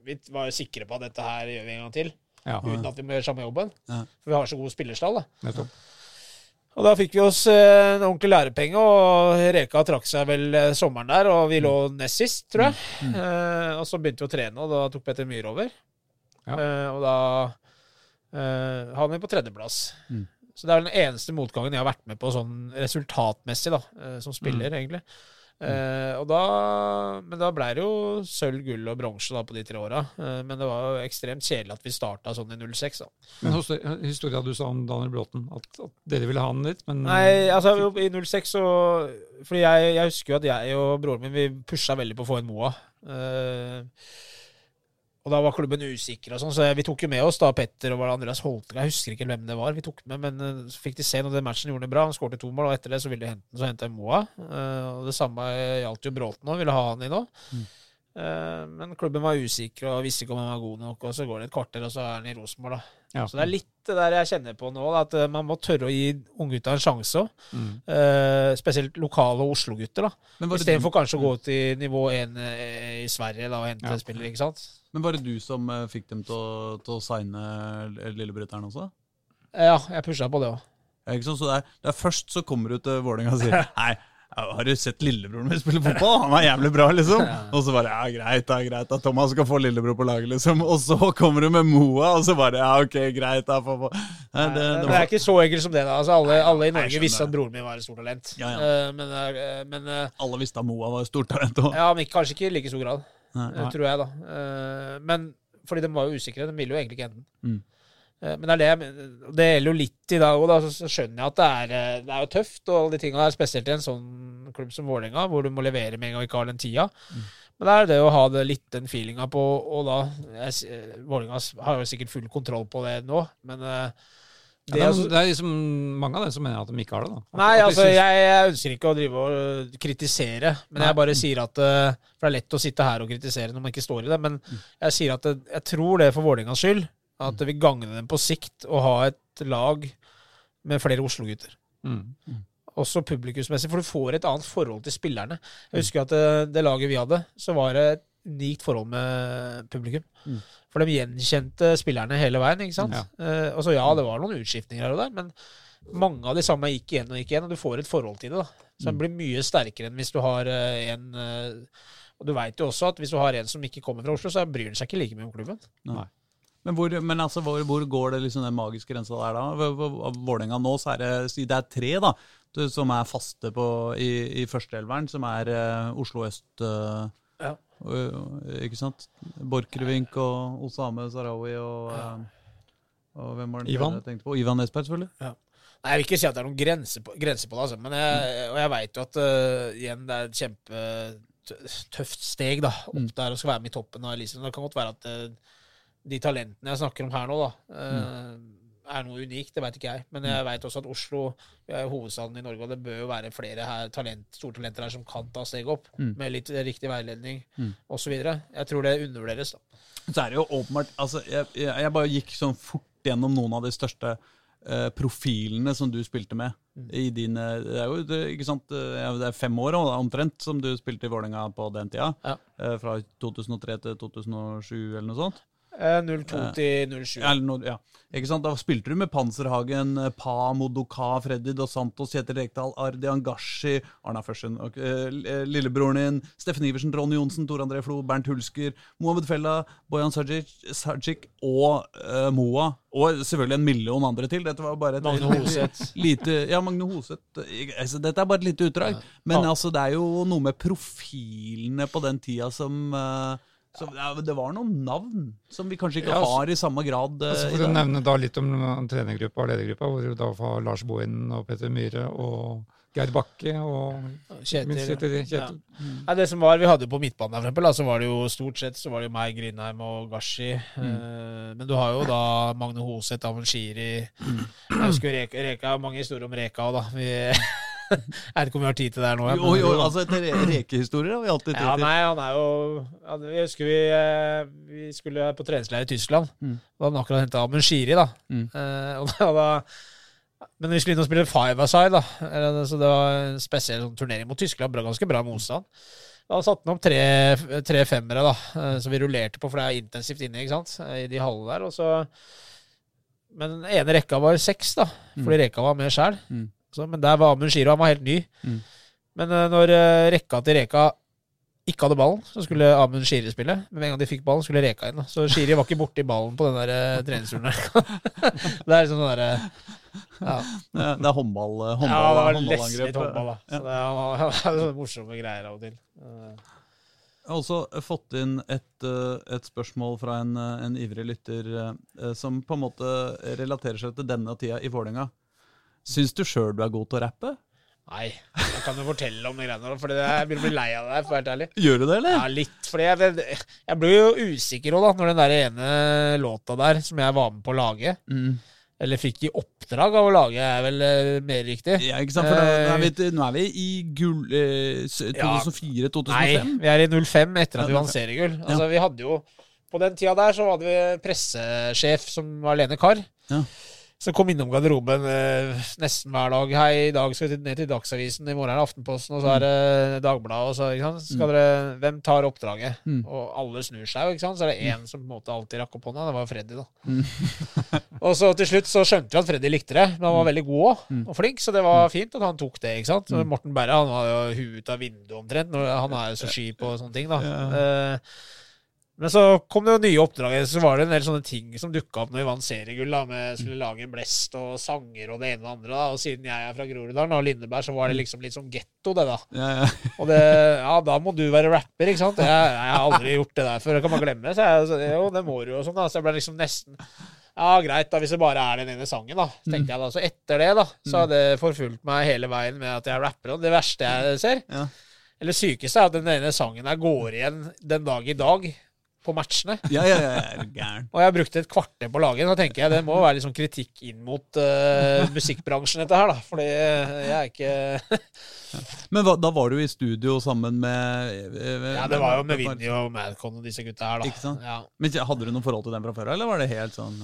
vi var jo sikre på at dette her gjør vi en gang til. ja. Uten at vi må gjøre samme jobben. Ja. For vi har så god spillerstall. da. Nettopp. Og da fikk vi oss eh, en ordentlig lærepenge, og Reka trakk seg vel eh, sommeren der, og vi lå nest sist, tror jeg. Mm. Eh, og så begynte vi å trene, og da tok Petter Myhre over. Ja. Eh, og da eh, havnet vi på tredjeplass. Mm. Så det er den eneste motgangen jeg har vært med på sånn resultatmessig, da, eh, som Mm. spiller, egentlig. Eh, og da, men da ble det jo sølv, gull og bronse da, på de tre åra. Eh, men det var jo ekstremt kjedelig at vi starta sånn i 06. da. Men historia du sa om Daniel Bråten, at, at dere ville ha han litt, men Nei, altså i 06 så Fordi jeg, jeg husker jo at jeg og broren min Vi pusha veldig på å få inn Moa. Eh, og da var klubben usikker og sånn, så vi tok jo med oss da Petter og Andreas Holter, Jeg husker ikke hvem det var vi tok med, men eh, så fikk de se når den matchen gjorde det bra. Han skårte to mål, og etter det så ville de hente den, så henta jeg Moa. Eh, og det samme gjaldt jo Bråten òg, ville ha han inn òg. Mm. Eh, men klubben var usikker og visste ikke om han var god nok, og så går det et kvarter, og så er han i Rosenborg, da. Ja. Så det er litt det der jeg kjenner på nå, at eh, man må tørre å gi unggutta en sjanse òg. Mm. Eh, spesielt lokale Oslo-gutter. da Istedenfor kanskje å gå til nivå 1 i Sverige da og hente Ja. spillere. ikke sant? men var det du som fikk dem til å, til å signe lillebryteren også? Ja, jeg pusha på det òg. Ja? Så det er, det er først så kommer du til Vålerenga og sier Nei, har du sett lillebroren min spille fotball? Han er jævlig bra, liksom. Og så bare Ja, greit, da, greit, da. Thomas skal få lillebror på laget, liksom. Og så kommer du med Moa, og så bare Ja, ok, greit, da. Få, få. Nei, det, det Det var, er ikke så enkelt som det. da altså, Alle, alle i Norge visste at broren min var et stort talent. Ja, ja. Eh, men eh, men eh, alle visste at Moa var et stort talent òg. ja, men kanskje ikke i like stor grad, Nei. nei. tror jeg. da Men fordi de var jo usikre. De ville jo egentlig ikke hente den. Mm. Eh, Men det er det. Det gjelder jo litt i dag òg, da. Så skjønner jeg at det er, eh, det er jo tøft, og alle de tinga her, spesielt i en sånn klubb som Vålerenga, hvor du må levere med en gang og ikke har den tida. Mm. Men det er det å ha det litt den feelinga på, og da eh, Vålerenga har jo sikkert full kontroll på det nå, men det, Ja, det er, det liksom mange av dem som mener at de ikke har det. da. At- Nei, altså, synes- jeg, jeg ønsker ikke å drive og kritisere, men Nei. jeg bare sier at For det er lett å sitte her og kritisere når man ikke står i det, men jeg sier at jeg tror det for Vålerengas skyld at det vil gagne dem på sikt å ha et lag med flere Oslo-gutter. Mm. Også publikumsmessig, for du får et annet forhold til spillerne. Jeg husker at det, det laget vi hadde, så var det et unikt forhold med publikum. Mm. For de gjenkjente spillerne hele veien, ikke sant. Ja. Eh, og så ja, det var noen utskiftninger her og der, men mange av de samme gikk igjen og gikk igjen, og du får et forhold til det. da. Så den blir mye sterkere enn hvis du har eh, en eh, Og du veit jo også at hvis du har en som ikke kommer fra Oslo, så bryr han seg ikke like mye om klubben. Men, hvor, men altså, hvor, hvor går det liksom den magiske grensa der, da? Vålerenga nå, så er det, si det er tre da, som er faste på, i, i førsteelveren, som er uh, Oslo øst Uh, Ja. og- Ikke sant? Borchgrevink og Osame Sarawi og, eh, og hvem var det Ivan. jeg tenkte på? Ivan Nesberg, selvfølgelig. Nei, Jeg vil ikke si at det er noen grense på, grense på det, altså. Men jeg, og jeg veit jo at igjen, det er et kjempetøft steg da, opp Mm. der og skal være med i toppen av Eliteserien. Det kan godt være at de talentene jeg snakker om her nå, da, mm. er noe unikt. Det veit ikke jeg. Men jeg veit også at Oslo er hovedstaden i Norge, og det bør jo være flere her, talent, stortalenter her som kan ta steg opp, Mm. med litt riktig veiledning Mm. osv. Jeg tror det undervurderes. da. Så er det jo åpenbart altså, jeg, jeg, bare gikk sånn fort gjennom noen av de største eh, profilene som du spilte med. I dine, det er jo det, ikke sant, eh, det er fem år omtrent som du spilte i Vålerenga på den tida. Ja. Eh, fra 2003 til 2007 eller noe sånt. Eh, 02 til 07. Eller noe, ja. Ikke sant? Da spilte du med Panserhagen, eh, Pa, Modoka, Freddy Dos Santos, Kjetil Rekdal, Ardi Angashi, Arna Førsen, og, eh, lillebroren din, Steffen Iversen, Ronny Johnsen, Tor André Flo, Bernt Hulsker, Mohammed Fella, Bojan Sajic, Sajic og uh, Moa. Og selvfølgelig en million andre til. Dette var bare et Magne Hoseth. lite Ja, Magne Hoseth. eh, Altså, dette er bare et lite utdrag. Men altså, det er jo noe med profilene på den tida som eh, som, ja, Det var noen navn som vi kanskje ikke Ja, altså- har i samme grad eh, Altså, for å nevne da litt om uh, trenergruppa og ledergruppa, hvor du da har Lars Bohinen og Petter Myhre og Geir Bakke og Kjetil. Kjetil, Kjetil. Ja. Kjetil. Nei, det som var, Vi hadde jo på midtbanen for eksempel, da, så var det jo stort sett så var det jo meg, Grindheim og Gashi. Eh, men du har jo da Magne Hoseth, Avenshiri Jeg husker Reka, Reka, mange historier om Reka òg, da. Vi, jeg vet ikke om vi har tid til det her nå. Jo, jo, altså Etter re- rekehistorier har vi alltid tid Ja, til. nei, han er jo ja, Jeg husker vi, eh, vi skulle på treningsleir i Tyskland. Mm. Da hadde han akkurat henta Amund Shiri, da. Mm. Eh, og da, da men vi skulle inn og spille five-a-side, da. Så det var en spesiell sånn, turnering mot Tyskland. Bra, ganske bra motstand. Da satte han opp tre, tre femmere, da. som vi rullerte på, for det er intensivt inne, ikke sant. I de hallene der. Og så Men den ene rekka var seks, da. Fordi rekka var med sjæl. Mm. Så, men der var Amund Shiro, han var helt ny. Mm. Men eh, når eh, rekka til Reka ikke hadde ballen, så skulle Amund Shiri spille. Men med en gang de fikk ballen, skulle Reka inn. Så Shiri var ikke borti ballen på den der uh, treningsturen det er liksom sånn derre ja. Det er- er håndball, eh, ja, det var litt håndball, da. Så det var, det er sånne morsomme greier av og til. Eh, Jeg har også fått inn et, eh, et spørsmål fra en, eh, en ivrig lytter eh, som på en måte relaterer seg til denne tida i Vålerenga. Syns du sjøl du er god til å rappe? Nei, jeg kan jo fortelle om de greiene der, for jeg begynner å bli lei av det, for å være helt ærlig. Gjør du det, eller? Ja, litt. Fordi jeg, jeg blir jo usikker òg, da, når den der ene låta der, som jeg var med på å lage, Mm. eller fikk i oppdrag av å lage, er vel eh, mer riktig. Ja, ikke sant? For nå, er vi, nå er vi i gull eh, 2004-2005. Nei, vi er i 05 etter at vi vant seriegull. Altså, vi hadde jo På den tida der så hadde vi pressesjef som var Lene Karr. Ja. Som kom innom garderoben eh, nesten hver dag. 'Hei, i dag skal vi ned til Dagsavisen. I morgen er det Aftenposten, og så er det Dagbladet.' Og så, ikke sant? Skal dere, hvem tar oppdraget? Mm. Og alle snur seg jo, ikke sant? Så er det én som på en måte alltid rakk opp hånda. Det var jo Freddy, da. Mm. og så til slutt så skjønte vi at Freddy likte det, men han var veldig god òg, Mm. og flink, så det var fint at han tok det. ikke sant? Så Morten Berre han var jo huet ut av vinduet omtrent. Han er jo så sky på sånne ting, da. Ja. Eh, men så kom det jo nye oppdrag. Så var det en del sånne ting som dukka opp når vi vant seriegull. da, med Skulle lage en blest og sanger og det ene og det andre. da, Og siden jeg er fra Groruddalen og Lindeberg, så var det liksom litt som getto, det, da. Ja, ja. Og det, ja, da må du være rapper, ikke sant? Jeg, jeg har aldri gjort det der før, det kan man glemme. Så jeg, så, jo, det må du jo, og sånn da. Så jeg ble liksom nesten Ja, greit, da, hvis det bare er den ene sangen, da. Så tenkte jeg da, Så etter det, da, så har det forfulgt meg hele veien med at jeg rapper. Og det verste jeg ser, Ja. eller sykeste, er at den ene sangen der går igjen den dag i dag på matchene. ja, ja, ja, gæren. Og jeg brukte et kvarter på å lage den. Da tenker jeg det må være sånn kritikk inn mot uh, musikkbransjen, dette her, da. Fordi jeg er ikke Men hva, da var du i studio sammen med eh, Ja, det var jo med Vinni og Madcon og disse gutta her, da. Ikke sant? Ja. Men Hadde du noe forhold til dem fra før, eller var det helt sånn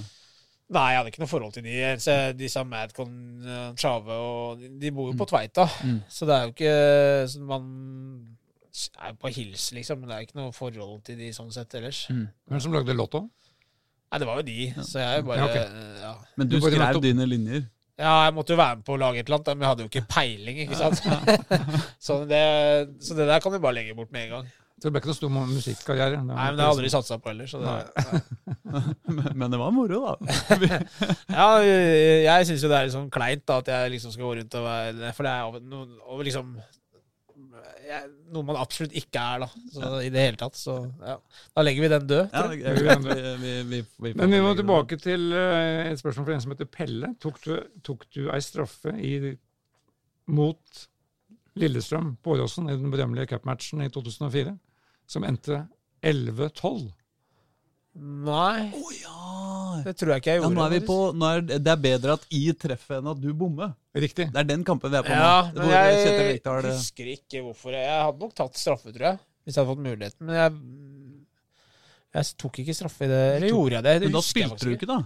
Nei, jeg hadde ikke noe forhold til de. Så Disse Madcon, Tjave og De de bor jo på Tveita, Mm. så det er jo ikke sånn Man er jo på hils, liksom, men det er ikke noe forhold til de sånn sett ellers. Mm. Hvem som lagde Lotto? Nei, det var jo de, så jeg bare Ja, ok. eh, ja. Men du Du skrev dine linjer? ja, jeg måtte jo være med på å lage et eller annet, men jeg hadde jo ikke peiling, ikke sant. så, det, så det der kan du bare legge bort med en gang. Så det ble ikke noe stor musikkarriere? Nei, men det har jeg aldri satsa på heller. Så det, Men men det var moro, da. Ja, jeg, jeg syns jo det er litt sånn kleint da, at jeg liksom skal gå rundt og være For det er jo liksom jeg, Noe man absolutt ikke er, da. Så, I det hele tatt. Så ja. Da legger vi den død. Ja, jeg. vi, vi, vi, vi, Men vi må tilbake til uh, et spørsmål fra en som heter Pelle. Tok du, tok du ei straffe i, mot Lillestrøm på Åråsen i den berømmelige cupmatchen i 2004, som endte 11-12? Nei, Å ja! Det tror jeg ikke jeg ja! Nå er vi på, nå er, det er bedre at I treffer enn at du bommer. Riktig. Det er den kampen vi er på Ja, nå. jeg Rekdal- husker ikke hvorfor. Jeg hadde nok tatt straffe, tror jeg. Hvis jeg hadde fått muligheten. Men jeg, jeg tok ikke straffe i det. Eller gjorde jeg det? det Men da jeg spilte du ikke, da.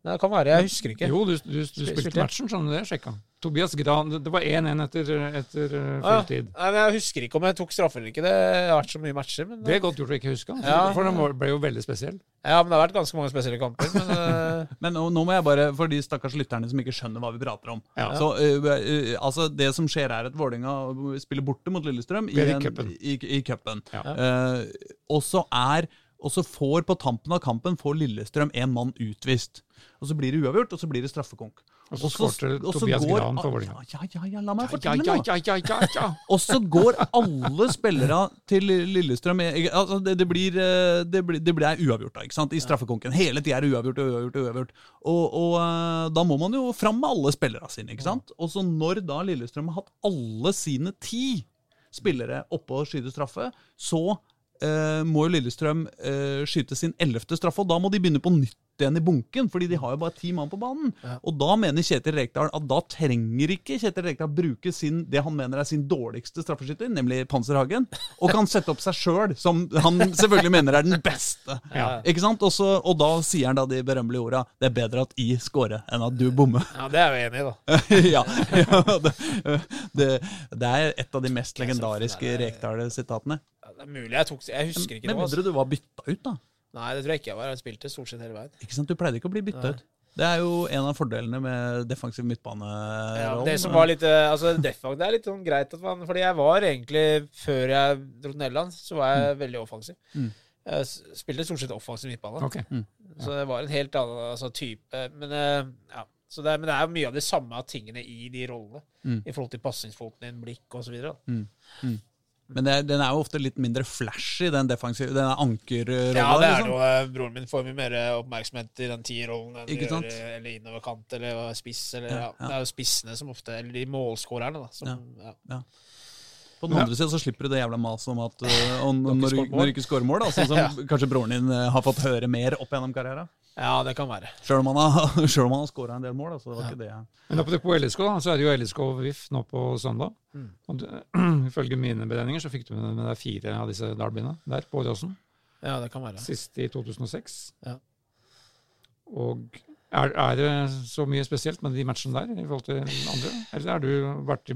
Det kan være, jeg husker ikke. Jo, du, du, du spilte matchen, skjønner du det? Sjekka. Tobias Gran Det det var 1-1 etter, etter fulltid. Ah, ja. Nei, men Jeg husker ikke om jeg tok straffe eller ikke. Det har vært så mye matcher. Men, Det er godt gjort å ikke huske, Ja. for den ble jo veldig spesiell. ja, men det har vært ganske mange spesielle kamper. Men eh, Men nå, nå må jeg bare, for de stakkars lytterne som ikke skjønner hva vi prater om Ja. Så uh, uh, altså Det som skjer, er at Vålerenga spiller borte mot Lillestrøm i, en- i, i cupen. Ja. Uh, og så er og så får på tampen av kampen får Lillestrøm en mann utvist. Og Så blir det uavgjort, og så blir det straffekonk. Og så skårte Tobias går- Gran for Vålerenga. Ja, ja, ja, la meg Ja, fortelle ja, ja, ja, ja, ja. Og så går alle spillere til Lillestrøm altså det, det, blir, eh, det, blir, det blir uavgjort da, ikke sant? i straffekonken. Hele tida er det uavgjort og uavgjort. Uavgjort. Og, og eh, da må man jo fram med alle spillerne sine. ikke sant? Og så når da Lillestrøm har hatt alle sine ti spillere oppe og skyte straffe, så eh, må jo Lillestrøm eh, skyte sin ellevte straffe, og da må de begynne på nytt igjen i bunken, fordi de har jo bare ti mann på banen. Og da mener Kjetil Rekdal at da trenger ikke Kjetil Rekdal bruke sin, det han mener er sin dårligste straffeskytter, nemlig Panserhagen, og kan sette opp seg sjøl, som han selvfølgelig mener er den beste. Ja. Ikke sant? Også, og da sier han da de berømmelige orda 'Det er bedre at I scorer enn at du bommer'. ja, det er jeg enig i, da. ja, ja det, det, det er et av de mest legendariske Rekdal-sitatene. Ja, Det er mulig jeg tok Jeg husker ikke men, noe. Altså. mindre du var bytta ut, da. Nei, det tror jeg ikke jeg var. Jeg spilte stort sett hele veien. Ikke sant? Du pleide ikke å bli bytta ut. Det er jo en av fordelene med defensiv midtbane. Ja, det som var litt eh, Altså, defensiv, det er litt sånn greit at man Fordi jeg var egentlig, før jeg dro til Nederland, så var jeg veldig offensiv. Mm. Jeg spilte stort sett offensiv midtbane. Ok. Så det var en helt annen altså, type Men, eh, ja. så det, men det er jo mye av de samme tingene i de rollene. Mm. I forhold til pasningsfoten din, blikk osv. Men det, den er jo ofte litt mindre flashy, den defensive, den ankerrollen. Ja, det er liksom. noe eh, Broren min får mye mer oppmerksomhet i den tierrollen enn gjør, eh, eller innoverkant eller spiss. Eller, Ja, ja, ja. Det er jo spissene som ofte Eller de målskårerne, da. Som, ja. På den andre siden så slipper du det jævla maset om at uh, om, når, du, når du ikke scorer mål, da, sånn som kanskje broren din har fått høre mer opp gjennom karrieren. Ja, det kan være. Sjøl om han har, selv om scora en del mål. Altså, det var ikke det. Men apropos på LSK da, så er det jo LSK VIF nå på søndag. Mm. Og ifølge mine beregninger så fikk du med, med deg fire av disse derbyene der på Åråsen. Ja, det kan være. Sist i 2006. Ja. Og er, er det så mye spesielt med de matchene der i forhold til andre? Eller har du vært,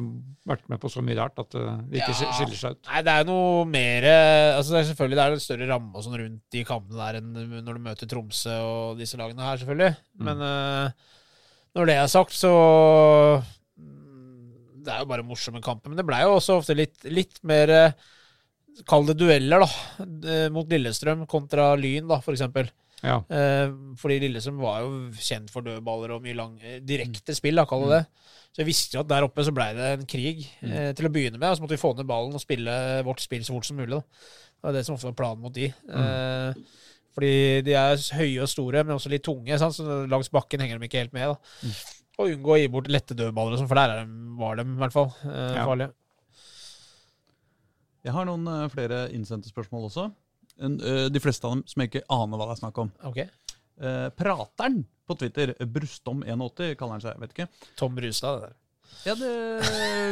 vært med på så mye rart at uh, det ikke Ja. skiller seg ut? Nei, det er noe mer eh, altså det er Selvfølgelig det er en større ramme og sånn rundt de kampene der enn når du møter Tromsø og disse lagene her, selvfølgelig. Mm. Men uh, når det er sagt, så mm, Det er jo bare morsomme kamper. Men det blei jo også ofte litt, litt mer eh, Kall det dueller, da. eh, Mot Lillestrøm kontra Lyn, da, for eksempel. Ja. Eh, fordi Lillesund var jo kjent for dødballer og mye lang, eh, direkte spill, da, kall det det. Så jeg visste jo at der oppe så blei det en krig eh, til å begynne med. Og så måtte vi få ned ballen og spille vårt spill så fort som mulig. Da. Det var det som ofte var planen mot de. Eh, fordi de er høye og store, men også litt tunge, sant? så langs bakken henger de ikke helt med. Da. Og unngå å gi bort lette dødballer, og sånn, for der er de, var de i hvert fall eh, Ja. farlige. Jeg har noen øh, flere innsendte spørsmål også. En, øh, de fleste av dem som jeg ikke aner hva det er snakk om. Ok. Eh, prateren på Twitter, Brustom81 kaller han seg, vet ikke. Tom Brustad, det der. Ja, det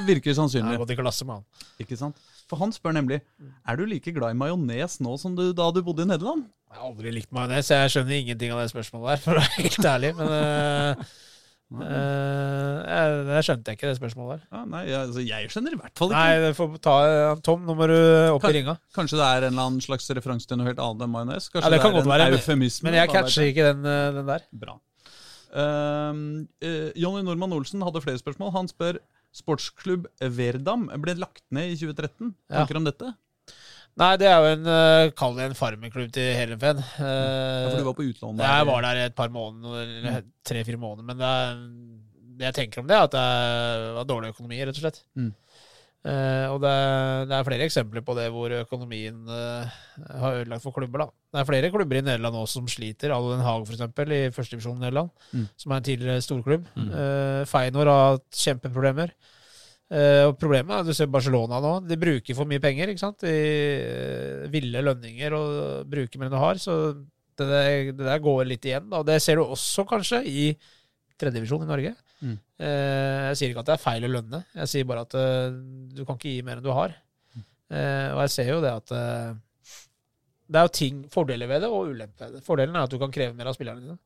virker Jeg sannsynlig. har gått i klasse med han. Ikke sant? For han spør nemlig er du like glad i majones nå som du, da du bodde i Nederland. Jeg har aldri likt majones, jeg skjønner ingenting av det spørsmålet der, for å være helt ærlig. Men eh, eh, jeg, det skjønte ikke, det spørsmålet der. Ja, nei, altså, jeg skjønner i hvert fall ikke. Nei, får ta Tom, nå må du opp Kan- i ringa. Kanskje det er en eller annen slags referanse til noe helt annet enn majones? Kanskje Ja, det kan er godt en være, men- eufemisme? Men jeg catcher ikke den, eh, den der. Bra. Uh, eh, Jonny Normann Olsen hadde flere spørsmål. Han spør sportsklubb Verdam ble lagt ned i 2013. Ja. Tanker om dette? Nei, det er jo en uh, Kall det en farmerklubb til Helenfen. Uh, Ja, for du var på utlån der? jeg var der et par måneder, eller tre-fire måneder. Men det, er, det jeg tenker om det, er at det var dårlig økonomi, rett og slett. Mm. Uh, og det, er- det er flere eksempler på det hvor økonomien uh, har ødelagt for klubber. da. Det er flere klubber i Nederland også som sliter. Allen Haag f.eks. i førstedivisjonen i Nederland, Mm. som er en tidligere storklubb. Mm. Uh, Feinor har hatt kjempeproblemer. Eh, og problemet er, Du ser Barcelona nå. De bruker for mye penger. ikke sant? De eh, ville lønninger og bruker mer enn de har. Så det der, det der går litt igjen. da. Det ser du også kanskje i tredjedivisjon i Norge. Mm. Eh, jeg sier ikke at det er feil å lønne, jeg sier bare at du kan ikke gi mer enn du har. Mm. og jeg ser jo det at det er jo ting, fordeler ved det og ulemper ved det. Fordelen er at du kan kreve mer av spillerne dine.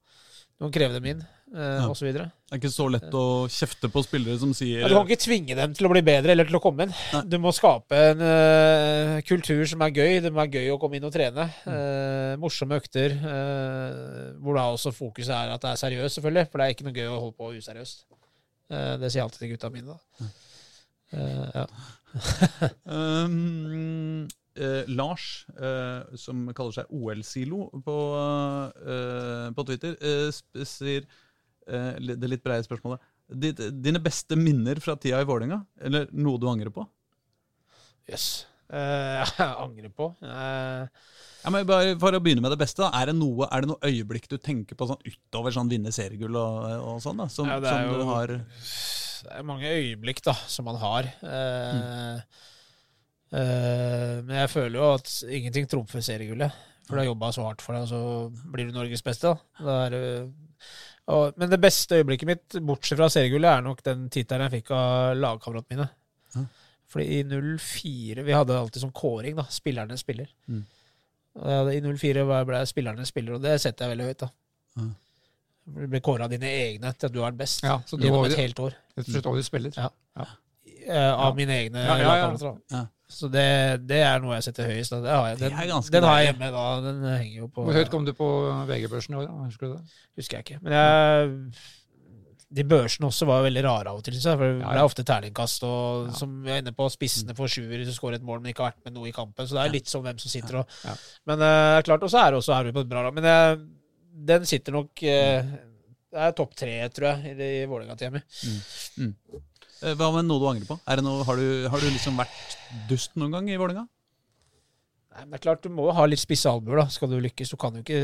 Du kan kreve dem inn, eh, Ja. og så. Det er ikke så lett å kjefte på spillere som sier Ja, du kan ikke tvinge dem til å bli bedre eller til å komme inn. Nei. Du må skape en uh, kultur som er gøy. Det må være gøy å komme inn og trene. Eh, morsomme økter. Uh, hvor da også fokuset er at det er seriøst, selvfølgelig. For det er ikke noe gøy å holde på useriøst. Det sier jeg alltid til gutta mine. da. Ja. Um, eh, Lars, eh, som kaller seg OL-silo på, eh, på Twitter, sier det litt breie spørsmålet. Dine beste minner fra tida i Vålerenga? Eller noe du angrer på? Jøss. Eh, jeg angrer på. Eh, Ja, men bare For å begynne med det beste, da, er det noe, er det noe øyeblikk du tenker på sånn utover sånn vinne seriegull og, og sånn? da, Som, Ja, det er som du jo- har det er mange øyeblikk da, som man har. Eh, eh, men jeg føler jo at ingenting trumfer seriegullet. For du har jobba så hardt for det, og så blir du Norges beste. da. Da er du- og, men det beste øyeblikket mitt, bortsett fra seriegullet, er nok den tittelen jeg fikk av lagkameratene mine. Ja. Fordi i 04 Vi hadde alltid sånn kåring, da. Spillerne spiller. Mm. Og I 04 ble jeg spillerne spiller, og det setter jeg veldig høyt. da. Ja. Du ble kåra av dine egne til at du er den best. Ja, så du gjennom var et helt år. rett og slett årets spiller. Ja. Ja. Eh, av mine egne Ja, ja, ja. Så det, det er noe jeg setter høyest. Da. Det har jeg. Det Den, er ganske den har jeg hjemme da. Den henger jo på Hvor høyt kom du på VG-børsen i år? da? Husker du det? Husker jeg ikke. Men jeg de børsene også var veldig rare av og til. For det er ble ofte terningkast. Og Ja. som vi er inne på, spissene får sjuer hvis du skårer et mål, men ikke har vært med noe i kampen. Så det er litt som hvem som sitter og Ja. Men eh, klart, og så er det også er vi på et bra lag. Men jeg, den sitter nok uh, Det er topp tre, tror jeg, i, i Vålerenga-teamet. Eh, Hva med noe du angrer på? Er det noe, har, du, har du liksom vært dust noen gang i Vålerenga? Nei, men det er klart, du må jo ha litt spisse albuer, da. Skal du lykkes. Du kan jo ikke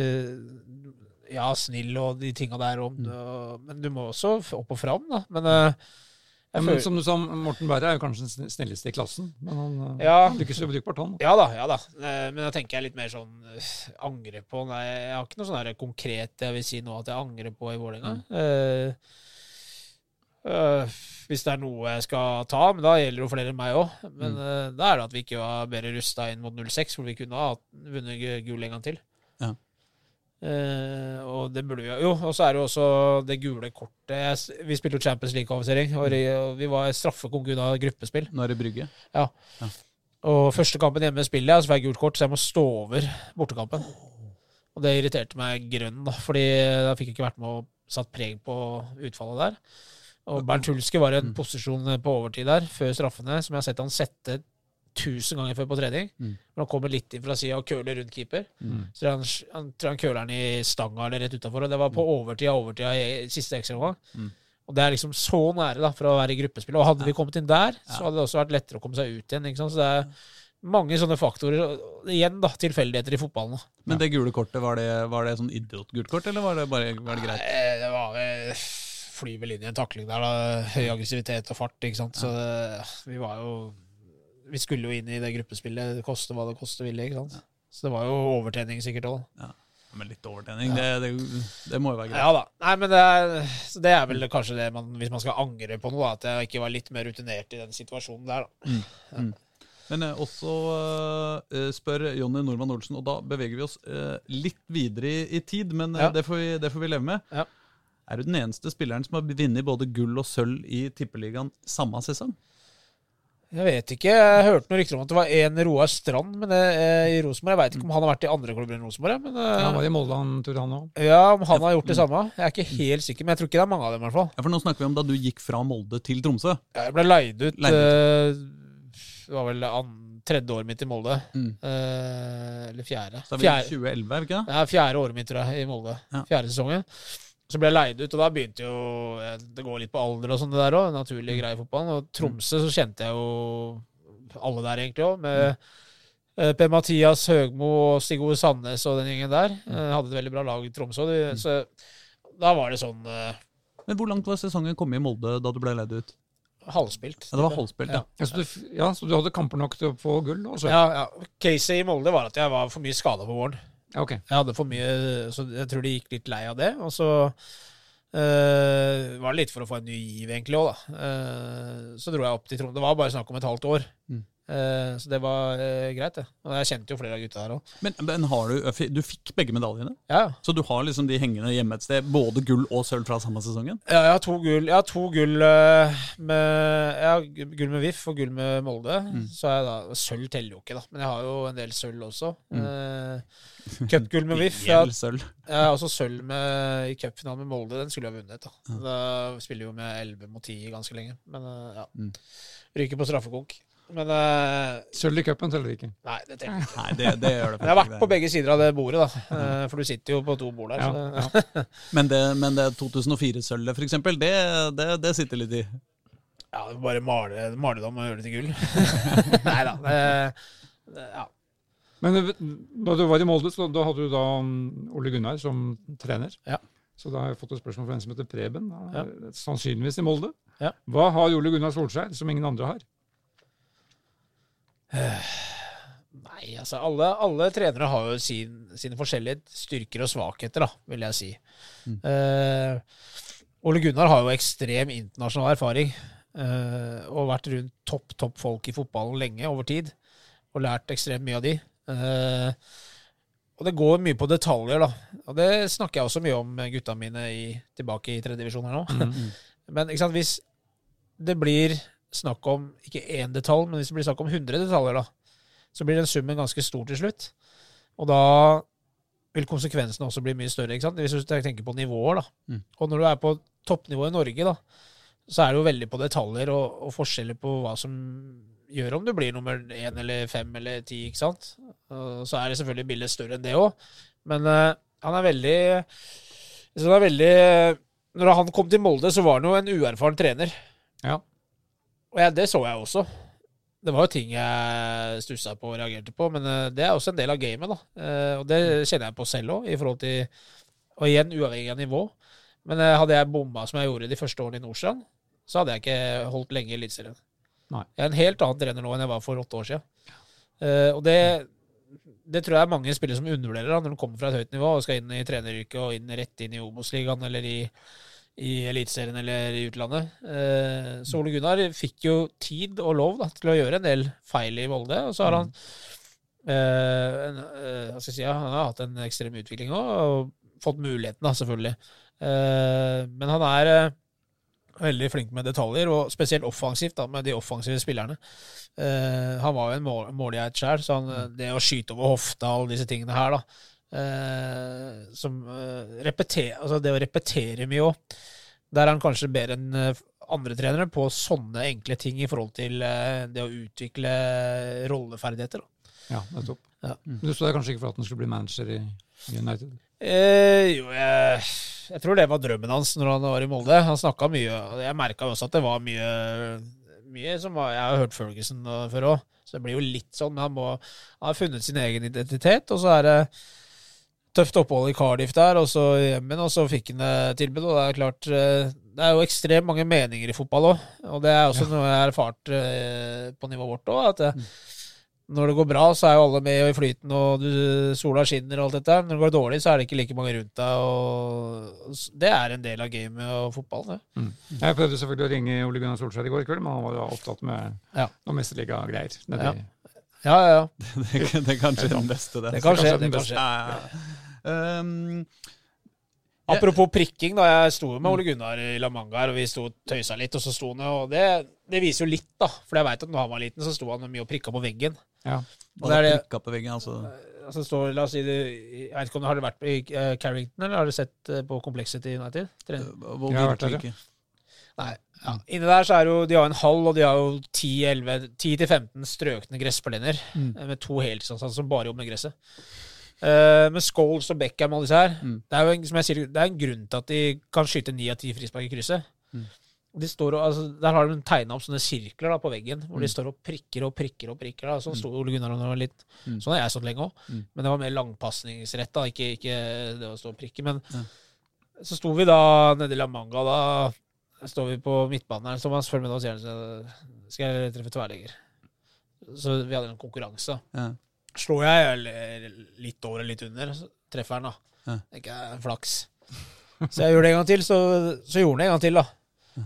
Ja, snill og de tinga der, om, og- men du må også opp og fram, da. Men eh, Ja, men føler som du sa, Morten Berre er jo kanskje den snilleste i klassen. Men han eh, Ja. lykkes jo brukbart, han. Ja da, ja da. Eh, Men da tenker jeg litt mer sånn eh, angre på Nei, jeg har ikke noe sånn konkret jeg vil si nå at jeg angrer på i Vålerenga. Eh, eh, hvis det er noe jeg skal ta, men da gjelder det jo flere enn meg òg. Men eh, da er det at vi ikke var bedre rusta inn mot 06, hvor vi kunne ha vunnet gu- gull en gang til. Ja. Uh, og det burde vi jo. Og så er det jo også det gule kortet. Vi spilte jo Champions League-kvalifisering, og og vi var straffekonk unna gruppespill. Nå er det Brygge. Og første kampen hjemme spiller jeg, så får jeg gult kort, så jeg må stå over bortekampen. Og det irriterte meg grønn, da, fordi da fikk jeg ikke vært med og satt preg på utfallet der. Og Bernt Hulske var i en posisjon på overtid der, før straffene, som jeg har sett han sette tusen ganger før på trening. Mm. Men han kommer litt inn fra sida og køler rundt keeper. Mm. Så han, han tror han køler den i stanga eller rett utafor. Og det var på overtid av overtida i siste ekstraomgang. Mm. Og det er liksom så nære da, for å være i gruppespill. Og hadde vi kommet inn der, så hadde det også vært lettere å komme seg ut igjen. ikke sant? Så det er mange sånne faktorer. Igjen, da, tilfeldigheter i fotballen. Men det gule kortet, var det, var det sånn idiotgult kort, eller var det bare var det greit? Nei, Det var vel Fly inn i en takling der, da. Høy aggressivitet og fart, ikke sant. Så det, vi var jo Vi skulle jo inn i det gruppespillet, det koste hva det koste ville, ikke sant. Så det var jo overtrening sikkert òg. Men litt overtenning, det, det, det må jo være greit. Ja da. Nei, men det er, så det er vel kanskje det man Hvis man skal angre på noe, at jeg ikke var litt mer rutinert i den situasjonen der, da. Men eh, også eh, spør Jonny Normann Olsen, og da beveger vi oss eh, litt videre i, i tid, men eh, Ja. det, får vi, det får vi leve med. Ja. Er du den eneste spilleren som har vunnet både gull og sølv i Tippeligaen samme sesong? Jeg vet ikke. Jeg hørte noen rykter om at det var en Roar Strand men det, eh, i Rosenborg. Jeg veit ikke om han har vært i andre klubber enn Rosenborg. Men eh, Han var i Molde han tur, han òg. ja, om han har gjort det samme. Jeg er ikke helt sikker, men jeg tror ikke det er mange av dem. i hvert fall. Ja, for Nå snakker vi om da du gikk fra Molde til Tromsø. Ja, Jeg ble leid ut Leid eh, Det var vel an, tredje året mitt i Molde. Mm. Eh, eller fjerde. Så er vi i Fjerde, 2011, er vi ikke det? ja, fjerde året mitt, tror jeg, i Molde. Ja. Fjerde sesongen. Så ble jeg leid ut, og da begynte jo eh, Det går litt på alder og sånn, det der òg. Naturlig greier i fotballen. Og Tromsø så kjente jeg jo alle der, egentlig òg. Med mm. Per Mathias Høgmo og Stig Ove Sandnes og den gjengen der. Eh, hadde et veldig bra lag i Tromsø. De, så da var det sånn eh, Men Hvor langt var sesongen kommet i Molde da du ble leid ut? halvspilt. Ja, Det var halvspilt, ja. Ja, så du, ja, så du hadde kamper nok til å få gull? Også. Ja, ja. Caset i Molde var at jeg var for mye skada på våren. Ja, ok. Jeg hadde for mye, så jeg tror de gikk litt lei av det. Og så eh, var det litt for å få en ny giv, egentlig òg, da. Uh, så dro jeg opp til Trondheim. Det var bare snakk om et halvt år. Mm. Eh, så det var eh, greit, det. Og jeg kjente jo flere av gutta her òg. Men, men har du, du fikk begge medaljene? Ja, Så du har liksom de hengende hjemme et sted? Både gull og sølv fra samme sesongen? Ja, jeg har to gull, jeg har to gull eh, med Jeg har gull med VIF og gull med Molde. Mm. Så jeg da Sølv teller jo ikke, da. Men jeg har jo en del sølv også. Mm. Eh, Cupgull med VIF. Jeg, har- jeg har også sølv med, i cupfinalen med Molde. Den skulle jeg ha vunnet. Da Da spiller jo med 11 mot 10 ganske lenge. Men eh, ja. Mm. Ryker på straffekonk. Men uh, Sølv i cupen teller ikke. nei, det teller ikke. Nei, det, det gjør det jeg har vært på begge sider av det bordet, da. Eh, For du sitter jo på to bord der. Ja, Så det, Men det, men det 2004-sølvet, for eksempel, det, det, det sitter litt i. Ja, bare male, male det om og gjøre det til gull. Nei da. Ja. Men eh, da du var i Molde, så da hadde du da um, Ole Gunnar som trener. Ja. Så da har jeg fått et spørsmål fra en som heter Preben. Ja. Sannsynligvis i Molde. Ja. Hva har Ole Gunnar Solskjær som ingen andre har? Nei, altså alle, alle trenere har jo sin, sine forskjellige styrker og svakheter, da, vil jeg si. Eh, Ole Gunnar har jo ekstrem internasjonal erfaring. Uh, og vært rundt topp, topp folk i fotballen lenge, over tid. Og lært ekstremt mye av de. Uh, og det går mye på detaljer, da. Og det snakker jeg også mye om med gutta mine i, tilbake i tredjedivisjon her nå. Men ikke sant, hvis det blir snakk om ikke én detalj, men hvis det blir snakk om 100 detaljer, da, så blir den summen ganske stor til slutt. Og da vil konsekvensene også bli mye større, ikke sant? hvis du tenker på nivåer. da. Mm. Og når du er på toppnivå i Norge, da, så er det jo veldig på detaljer og, og forskjeller på hva som gjør om du blir nummer én eller fem eller ti, ikke sant. Og så er det selvfølgelig bildet større enn det òg, men uh, han er veldig så det er veldig Når han kom til Molde, så var han jo en uerfaren trener. Ja. Og ja, det så jeg også. Det var jo ting jeg stussa på og reagerte på, men eh, det er også en del av gamet. da. Eh, Og det kjenner jeg på selv òg, i forhold til Og igjen, uavhengig av nivå. Men eh, hadde jeg bomma som jeg gjorde de første årene i Nordstrand, så hadde jeg ikke holdt lenge i Eliteserien. Jeg er en helt annen trener nå enn jeg var for åtte år siden. Og det, det tror jeg er mange spillere som undervurderer da, når de kommer fra et høyt nivå og skal inn i treneryrket og inn rett inn i Obos-ligaen eller i, i Eliteserien eller i utlandet. Eh, så Ole Gunnar fikk jo tid og lov da, til å gjøre en del feil i Volde, og så har han eh, en, eh, si, ja, Han har hatt en ekstrem utvikling òg, og fått muligheten, da, selvfølgelig. Eh, men han er eh, veldig flink med detaljer, og spesielt offensivt, da, med de offensive spillerne. Eh, han var jo en mål, målgeit sjøl, så han, det å skyte over hofta og alle disse tingene her, da eh, som eh, repeter, altså Det å repetere mye òg. Der er han kanskje bedre enn eh, andre trenere på sånne enkle ting i forhold til eh, det å utvikle rolleferdigheter. Da. Ja, nettopp. Ja. Mm. Du så deg kanskje ikke for at han skulle bli manager i United? Eh, jo, jeg, jeg tror det var drømmen hans når han var i Molde. Han snakka mye, jeg merka også at det var mye, mye som var Jeg har hørt Ferguson uh, før òg, så det blir jo litt sånn. Men han, må, han har funnet sin egen identitet, og så er det tøft opphold i Cardiff der, og så hjemmen, og så fikk han tilbud. Og det er klart eh, Det er jo ekstremt mange meninger i fotball òg, og det er også noe jeg har erfart eh, på nivået vårt òg. At det, når det går bra, så er jo alle med og i flyten, og du, sola skinner og alt dette. Når det går dårlig, så er det ikke like mange rundt deg. og Det er en del av gamet og fotballen. Det. Jeg prøvde selvfølgelig å ringe Ole Gunnar Solskjær i går kveld, men han var jo opptatt med Ja. noen mesterligagreier. nede Ja. Ja, ja, ja. Det, det er kanskje den beste, det. Det kan skje. Det kan. Um, Apropos prikking, da. Jeg sto med Ole Gunnar i La Manga her, og vi sto og tøysa litt, og så sto han og det, det viser jo litt, da. For jeg veit at når han var liten, så sto han mye og prikka på veggen. Ja. Og det er det prikka på veggen, altså. Altså står, la oss si det, Jeg vet ikke om du har vært i eh, Carrington, eller har du sett eh, på komplekset United? Tre- Hvor Jeg har vært der, ja. Nei. Ja. Inne der så er jo De har en halv, og de har jo 10-15 strøkne gressplener Mm. eh, med to heltidsansatte som bare jobber med gresset. Uh, med Scholes og Beckham og disse her Mm. det, er jo en, som jeg sier, det er en grunn til at de kan skyte ni av ti frispark i krysset. Mm. De står og, altså, der har de tegna opp sånne sirkler da, på veggen, hvor de Mm. står og prikker og prikker. og prikker da. Sånn sto Ole Gunnar da litt Mm. Sånn har jeg stått lenge òg. Mm. Men det var mer langpasningsrett, da, ikke, ikke det å stå og prikke. Men Ja. så sto vi da nede i La Manga, da står vi på midtbanen her. Thomas, følg med nå, sier han. så Skal jeg treffe tverrlegger? Så vi hadde en konkurranse. Ja. Slår jeg litt over eller litt under, så treffer han, da. Ja. Det er ikke flaks. Så jeg gjorde det en gang til, så, så gjorde han det en gang til, da.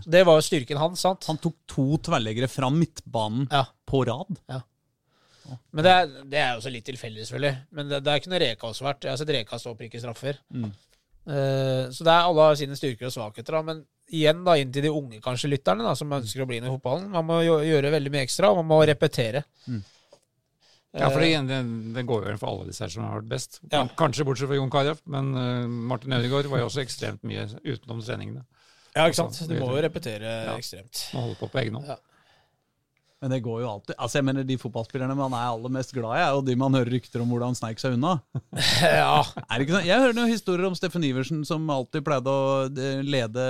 Så det var jo styrken hans, sant? Han tok to tverrleggere fra midtbanen Ja. på rad. Men det er, det er også litt tilfeldig, selvfølgelig. Men det, det er ikke noe Reka også vært. Jeg har sett Reka stå og prikke straffer. Mm. Eh, så det er alle har sine styrker og svakheter. Da. Men igjen da, inn til de unge kanskje lytterne da, som ønsker å bli inn i fotballen. Man må gjøre veldig mye ekstra, og man må repetere. Mm. Ja, for Eh, det, det, det går jo igjen for alle disse her som har vært best. Ja. Kanskje bortsett fra Jon Carew, men eh, Martin Ødegaard var jo også ekstremt mye utenom treningene. ja, ikke sant. Du må jo repetere Ja. ekstremt. Må holde på på egen hånd. Ja. Men det går jo alltid. Altså jeg mener De fotballspillerne man er aller mest glad i, er jo de man hører rykter om hvordan sneik seg unna. ja. Er det ikke sånn? Jeg hører noen historier om Steffen Iversen som alltid pleide å eh, lede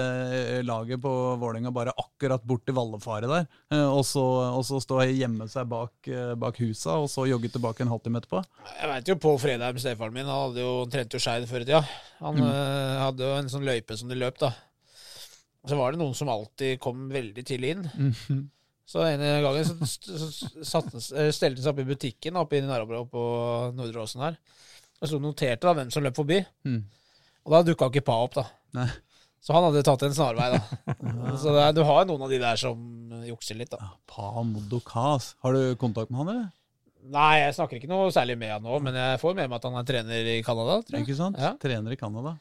laget på Vålerenga bare akkurat bort til Vallefare der. eh, Og så, og så stå gjemme seg bak, eh, bak husa, og så jogge tilbake en halvtime etterpå. Jeg veit jo på fredag med stefaren min, han hadde jo trent jo Skeid før i tida. Han mm. hadde jo en sånn løype som de løp, da. Så var det noen som alltid kom veldig tidlig inn. Mm gangen så, så, så satte, eh, stelte han seg opp i butikken oppe i nærområdet på Nordre Åsen her. Og så noterte da hvem som løp forbi. Mm. Og da dukka ikke Pa opp, da. Nei. Så han hadde tatt en snarvei, da. så det er, du har noen av de der som jukser litt, da. Pa Modokas. Har du kontakt med han, eller? Nei, jeg snakker ikke noe særlig med han nå, men jeg får med meg at han er trener i Canada, tror jeg. Ikke sant? Ja. Trener i Canada.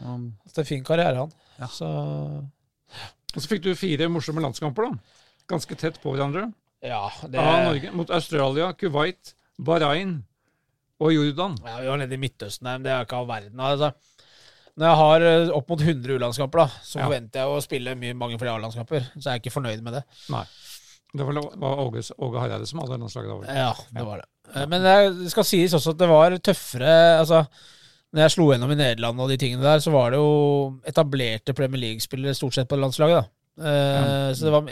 Um, Det er en fin karriere, han. Ja. Så Og så fikk du fire morsomme landskamper, da. Ganske tett på hverandre. ja, det Av Norge mot Australia, Kuwait, Bahrain og Jordan. Ja, vi var nede i Midtøsten der, men det er ikke all verden. Altså. Når jeg har eh, opp mot 100 U-landskamper, så Ja. forventer jeg å spille mye, mange flere A-landskamper. Så jeg er ikke fornøyd med det. Nei. Det var, Åge, Åge Hareide som hadde landslaget da. vel? Ja, det var det. Eh, Men det skal sies også at det var tøffere altså, Når jeg slo gjennom i Nederland og de tingene der, så var det jo etablerte Premier League-spillere stort sett på landslaget, da. Eh, Så det var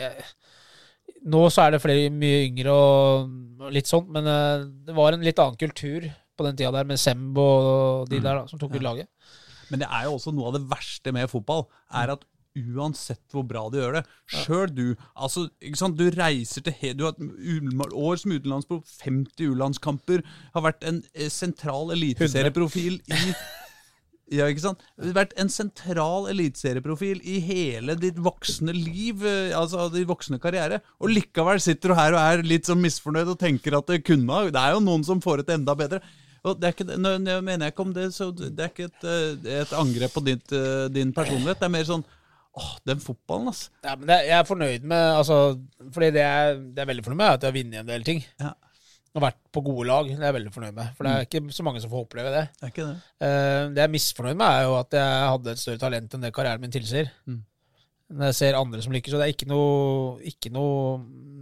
Nå så er det flere mye yngre og litt sånt, men eh, det var en litt annen kultur på den tida der, med Semb og de der da, som tok ut laget. Men det er jo også noe av det verste med fotball, er at uansett hvor bra du gjør det, sjøl du altså, ikke sant, Du reiser til Du har et år som utenlandsproff, 50 U-landskamper, har vært en eh, sentral eliteserieprofil i ja, ikke sant? Du har vært en sentral eliteserieprofil i hele ditt voksne liv, eh, altså din voksne karriere, og likevel sitter du her og er litt sånn misfornøyd og tenker at det kunne ha Det er jo noen som får et enda bedre. Og det er ikke, nå mener jeg ikke om det, så det er ikke et, eh, et angrep på ditt, eh, din personlighet. Det er mer sånn Åh, den fotballen, altså. Ja, men det, jeg er fornøyd med altså, Fordi det jeg, det jeg er veldig fornøyd med, er at jeg har vunnet en del ting. Ja. Og vært på gode lag. Det er jeg veldig fornøyd med. For det er ikke så mange som får oppleve det. Det er det. Uh, det jeg er misfornøyd med, er jo at jeg hadde et større talent enn det karrieren min tilsier. Mm. Når jeg ser andre som lykkes, og det er ikke noe, ikke noe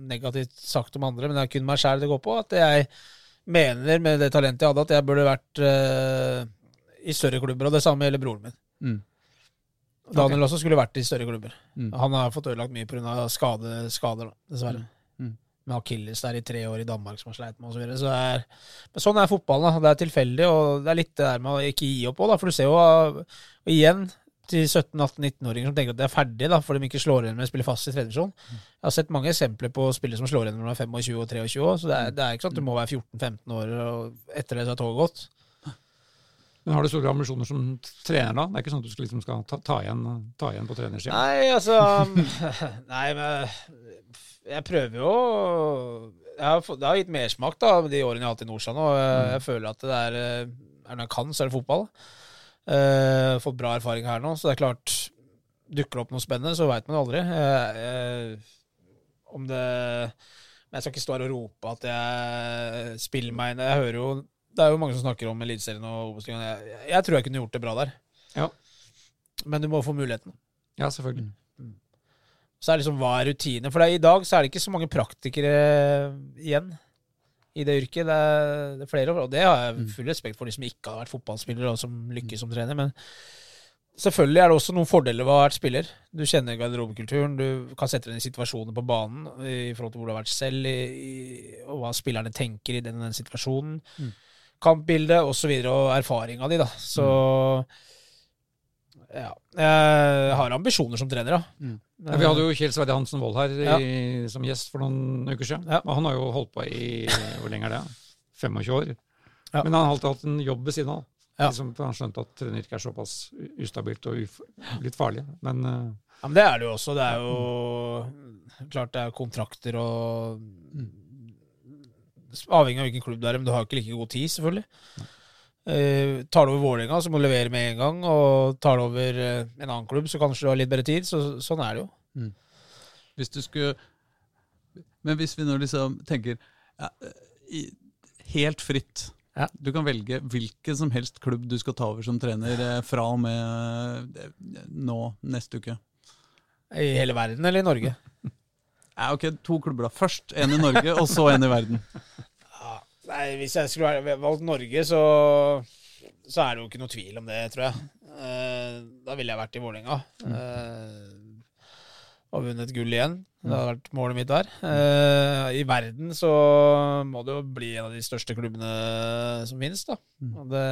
negativt sagt om andre, men det er kun meg sjæl det går på. At jeg mener med det talentet jeg hadde, at jeg burde vært uh, i større klubber. Og det samme gjelder broren min. Mm. Daniel også skulle vært i større klubber. Mm. Han har fått ødelagt mye pga. Skade, skader, dessverre. Mm. Med akilles der i tre år i Danmark som har sleit med, og så videre. Så er, men sånn er fotballen. da. Det er tilfeldig, og det er litt det der med å ikke gi opp òg. For du ser jo igjen til 17-18-19-åringer som tenker at de er ferdige da, for de ikke slår igjen med å spille fast i tredje divisjon. Jeg har sett mange eksempler på spillere som slår igjen når de er 25 og 23 år, så det er, det er ikke sant, at du må være 14-15 år, og etter det så er toget gått. Men har du store ambisjoner som trener, da? Det er ikke sånn at du skal, liksom skal ta, ta, igjen, ta igjen på trenersida? Nei, altså Nei, men jeg prøver jo jeg har, Det har gitt mersmak de årene jeg har hatt i Nordsjøen. Og jeg, jeg føler at det er, eh, er noe jeg kan, så er det fotball. Uh, fått bra erfaring her nå, så det er klart Dukker det opp noe spennende, så veit man aldri. Uh, uh, om det Men jeg skal ikke stå her og rope at jeg spiller meg inn. Jeg hører jo Det er jo mange som snakker om Eliteserien og Obos-ligaen. Jeg, jeg tror jeg kunne gjort det bra der. Ja. Men du må få muligheten. Ja, selvfølgelig. Så er det liksom, hva er rutine? For er, i dag så er det ikke så mange praktikere igjen i det yrket. Det er, det er flere, og det har jeg full respekt for de som ikke har vært fotballspillere og som lykkes som trener. Men selvfølgelig er det også noen fordeler ved å ha vært spiller. Du kjenner garderobekulturen, du kan sette deg inn i situasjoner på banen i forhold til hvor du har vært selv, i, i, og hva spillerne tenker i den, den situasjonen. Mm. Kampbildet osv., og, så videre, og erfaringa di, da. Så ja. Jeg har ambisjoner som trener, da. Ja, vi hadde jo Kjell Sverre Hansen Wold her i, som gjest for noen uker siden. Ja. Og han har jo holdt på i Hvor lenge er det? 25 år. Ja. Men han har alltid hatt en jobb ved siden av. Ja. Liksom, han skjønte at treneryrket er såpass ustabilt og litt farlig. Men uh, Ja, men det er det jo også. Det er jo klart det er kontrakter og Avhengig av hvilken klubb det er, men du har jo ikke like god tid, selvfølgelig. Eh, tar du over Vålerenga, så må du levere med en gang. Og tar du over uh, en annen klubb, så kanskje du har litt bedre tid. Så, sånn er det jo. Hvis du skulle Men hvis vi nå liksom tenker ja, i, helt fritt Ja. Du kan velge hvilken som helst klubb du skal ta over som trener eh, fra og med eh, nå neste uke. I hele verden eller i Norge. Ja, ok, To klubber, da. Først en i Norge, og så en i verden. Nei, Hvis jeg skulle valgt Norge, så, så er det jo ikke noe tvil om det, tror jeg. Eh, da ville jeg vært i Vålerenga. Eh, og vunnet gull igjen. Det hadde vært målet mitt der. Eh, I verden så må det jo bli en av de største klubbene som finnes, da. Og det,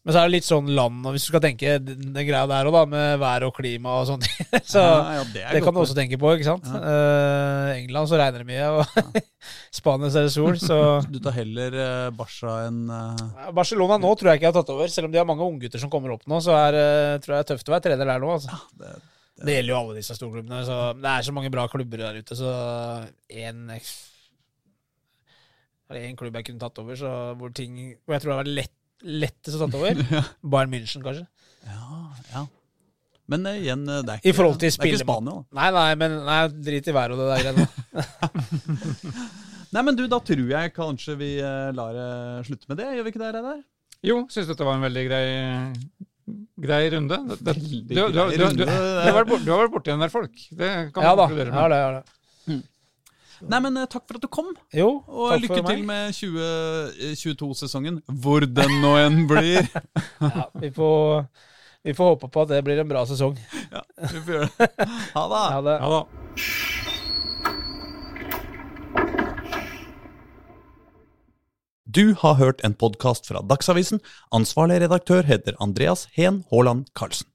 men så er det litt sånn land, og hvis du skal tenke den, den greia der òg, da, med vær og klima og sånne ting, så Ja, ja, det det kan du også tenke på, ikke sant? Eh, England så regner det mye, og Spania så er det sol, så Du tar heller uh, Barca enn uh... Barcelona nå tror jeg ikke jeg har tatt over. Selv om de har mange unggutter som kommer opp nå, så er, tror jeg det er tøft å være trener der nå. Altså. det, Det gjelder jo alle disse storklubbene. Så det er så mange bra klubber der ute, så én det én klubb jeg kunne tatt over, så hvor, ting, hvor jeg tror det har vært lett, lettest å ta over? Bayern München, kanskje. Ja, ja. Men uh, igjen, eh, det er I ikke, forhold til det er ikke Spania, da. Nei, nei, men nei, drit i været og det der greiene. Nei, men du, da tror jeg kanskje vi eh, lar det slutte med det. Gjør vi ikke det, Reidar? jo, syns dette var en veldig grei, grei runde. Det, det, du, du, du, du, har vært borti en del folk. Det kan Ja man ja, konkludere Ja, med. det, ja, det. Nei, men eh, takk for at du kom. Jo, Og takk lykke for til meg. med 2022-sesongen, hvor den nå enn blir. Ja, vi, får, vi får håpe på at det blir en bra sesong. Ja, vi får gjøre det. Ha det. Ha det. Ha da. Du har hørt en podkast fra Dagsavisen. Ansvarlig redaktør heter Andreas Heen Haaland Karlsen.